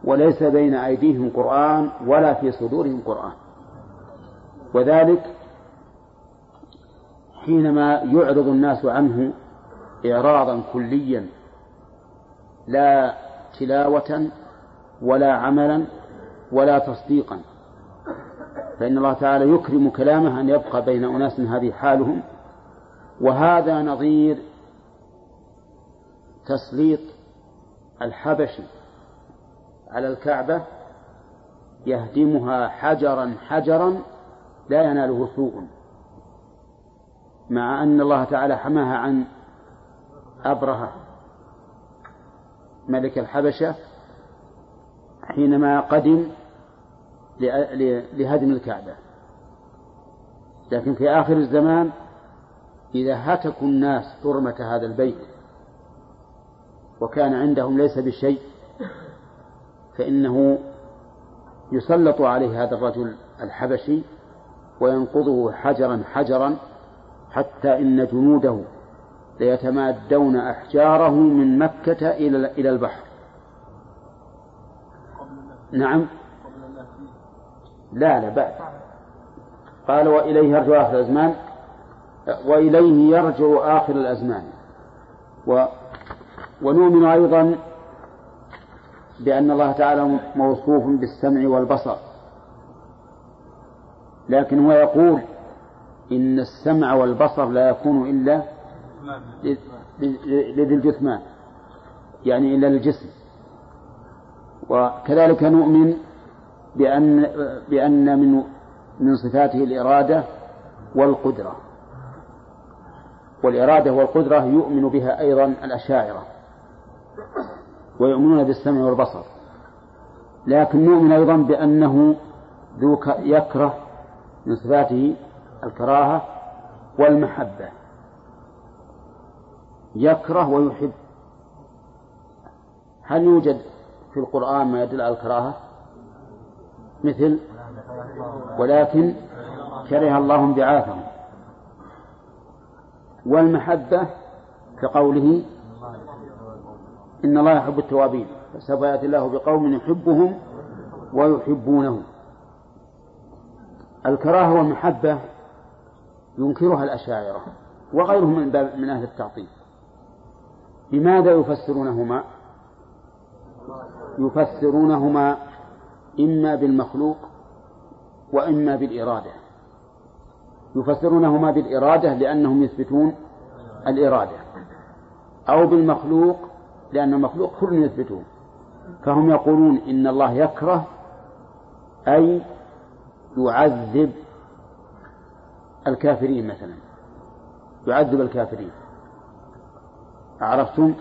وليس بين أيديهم قرآن ولا في صدورهم قرآن. وذلك حينما يعرض الناس عنه إعراضا كليا لا تلاوة ولا عملا ولا تصديقا. فإن الله تعالى يكرم كلامه أن يبقى بين أناس هذه حالهم. وهذا نظير تسليط الحبشي على الكعبة يهدمها حجرا حجرا لا يناله سوء مع أن الله تعالى حماها عن أبرهة ملك الحبشة حينما قدم لهدم الكعبة. لكن في آخر الزمان إذا هتكوا الناس حرمة هذا البيت وكان عندهم ليس بشيء فإنه يسلط عليه هذا الرجل الحبشي وينقضه حجرا حجرا حتى إن جنوده ليتمادون أحجاره من مكة إلى البحر. نعم؟ لا لا بعد قال وإليه يرجع آخر الأزمان وإليه يرجع آخر الأزمان. و ونؤمن أيضا بأن الله تعالى موصوف بالسمع والبصر. لكن هو يقول إن السمع والبصر لا يكون إلا لذي الجثمان. يعني إلا للجسم وكذلك نؤمن بأن بأن من من صفاته الإرادة والقدرة. والإرادة والقدرة يؤمن بها أيضا الأشاعرة. ويؤمنون بالسمع والبصر. لكن نؤمن أيضا بأنه ذو يكره من صفاته الكراهة والمحبة. يكره ويحب. هل يوجد في القرآن ما يدل على الكراهة؟ مثل ولكن كره الله انبعاثهم. والمحبة كقوله إن الله يحب التوابين فسوف يأتي الله بقوم يحبهم ويحبونه الكراهة والمحبة ينكرها الأشاعرة وغيرهم من, من أهل التعطيل. بماذا يفسرونهما؟ يفسرونهما إما بالمخلوق وإما بالإرادة. يفسرونهما بالإرادة لأنهم يثبتون الإرادة أو بالمخلوق لأن المخلوق كل يثبتون فهم يقولون إن الله يكره أي يعذب الكافرين مثلا يعذب الكافرين. عرفتم؟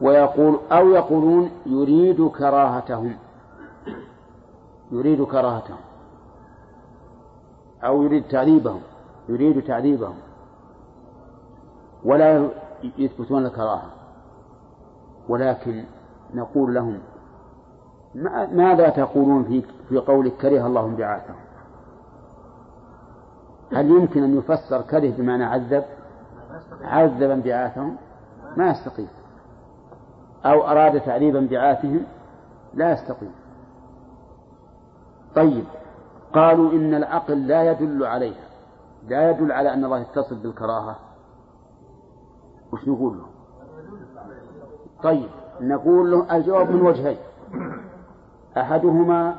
ويقول أو يقولون يريد كراهتهم يريد كراهتهم. أو يريد تعذيبهم يريد تعذيبهم. ولا يثبتون الكراهة. ولكن نقول لهم ماذا تقولون في في قولك كره الله انبعاثهم؟ هل يمكن أن يفسر كره بمعنى عذب؟ عذب انبعاثهم؟ ما يستقيم أو أراد تعذيب انبعاثهم؟ لا يستقيم طيب. قالوا إن العقل لا يدل عليها. لا يدل على أن الله يتصل بالكراهة. وش نقول له؟ طيب نقول له الجواب من وجهين. أحدهما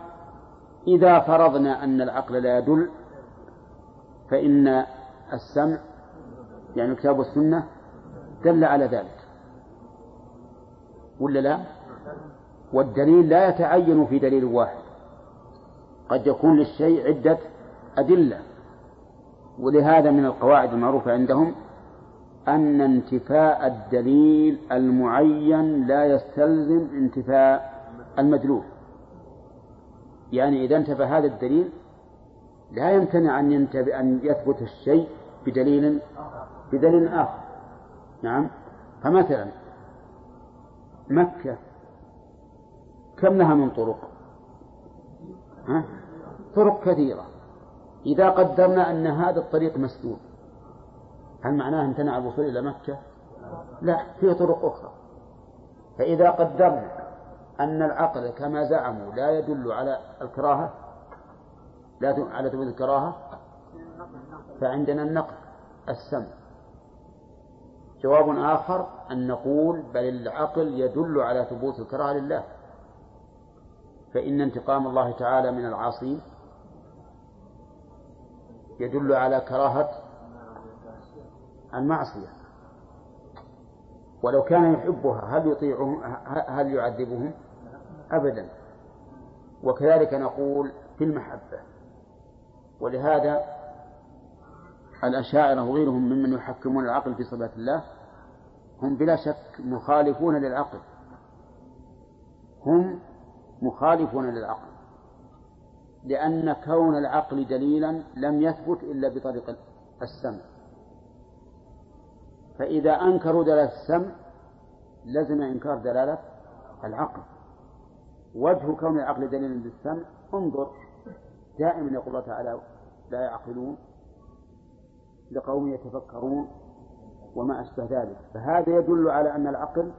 إذا فرضنا أن العقل لا يدل فإن السمع يعني الكتاب والسنة دل على ذلك. ولا لا؟ والدليل لا يتعين في دليل واحد. قد يكون للشيء عدة أدلة ولهذا من القواعد المعروفة عندهم أن انتفاء الدليل المعين لا يستلزم انتفاء المدلول. يعني إذا انتفى هذا الدليل لا يمتنع أن ينتبه أن يثبت الشيء بدليل بدليل آخر. نعم. فمثلا مكة كم لها من طرق؟ ها؟ طرق كثيرة. إذا قدرنا أن هذا الطريق مسدود هل معناه امتنع الوصول إلى مكة؟ لا في طرق أخرى. فإذا قدرنا أن العقل كما زعموا لا يدل على الكراهة لا على ثبوت الكراهة فعندنا النقل السمع. جواب آخر أن نقول بل العقل يدل على ثبوت الكراهة لله. فإن انتقام الله تعالى من العاصين يدل على كراهة المعصية. ولو كان يحبها هل يطيعهم؟ هل يعذبهم؟ أبدا. وكذلك نقول في المحبة. ولهذا الأشاعرة وغيرهم ممن يحكمون العقل في صفات الله هم بلا شك مخالفون للعقل. هم مخالفون للعقل. لأن كون العقل دليلا لم يثبت إلا بطريق السمع. فإذا أنكروا دلالة السمع لزم إنكار دلالة العقل. وجه كون العقل دليلا بالسمع انظر. دائما يقول الله تعالى لا يعقلون لقوم يتفكرون وما أشبه ذلك. فهذا يدل على أن العقل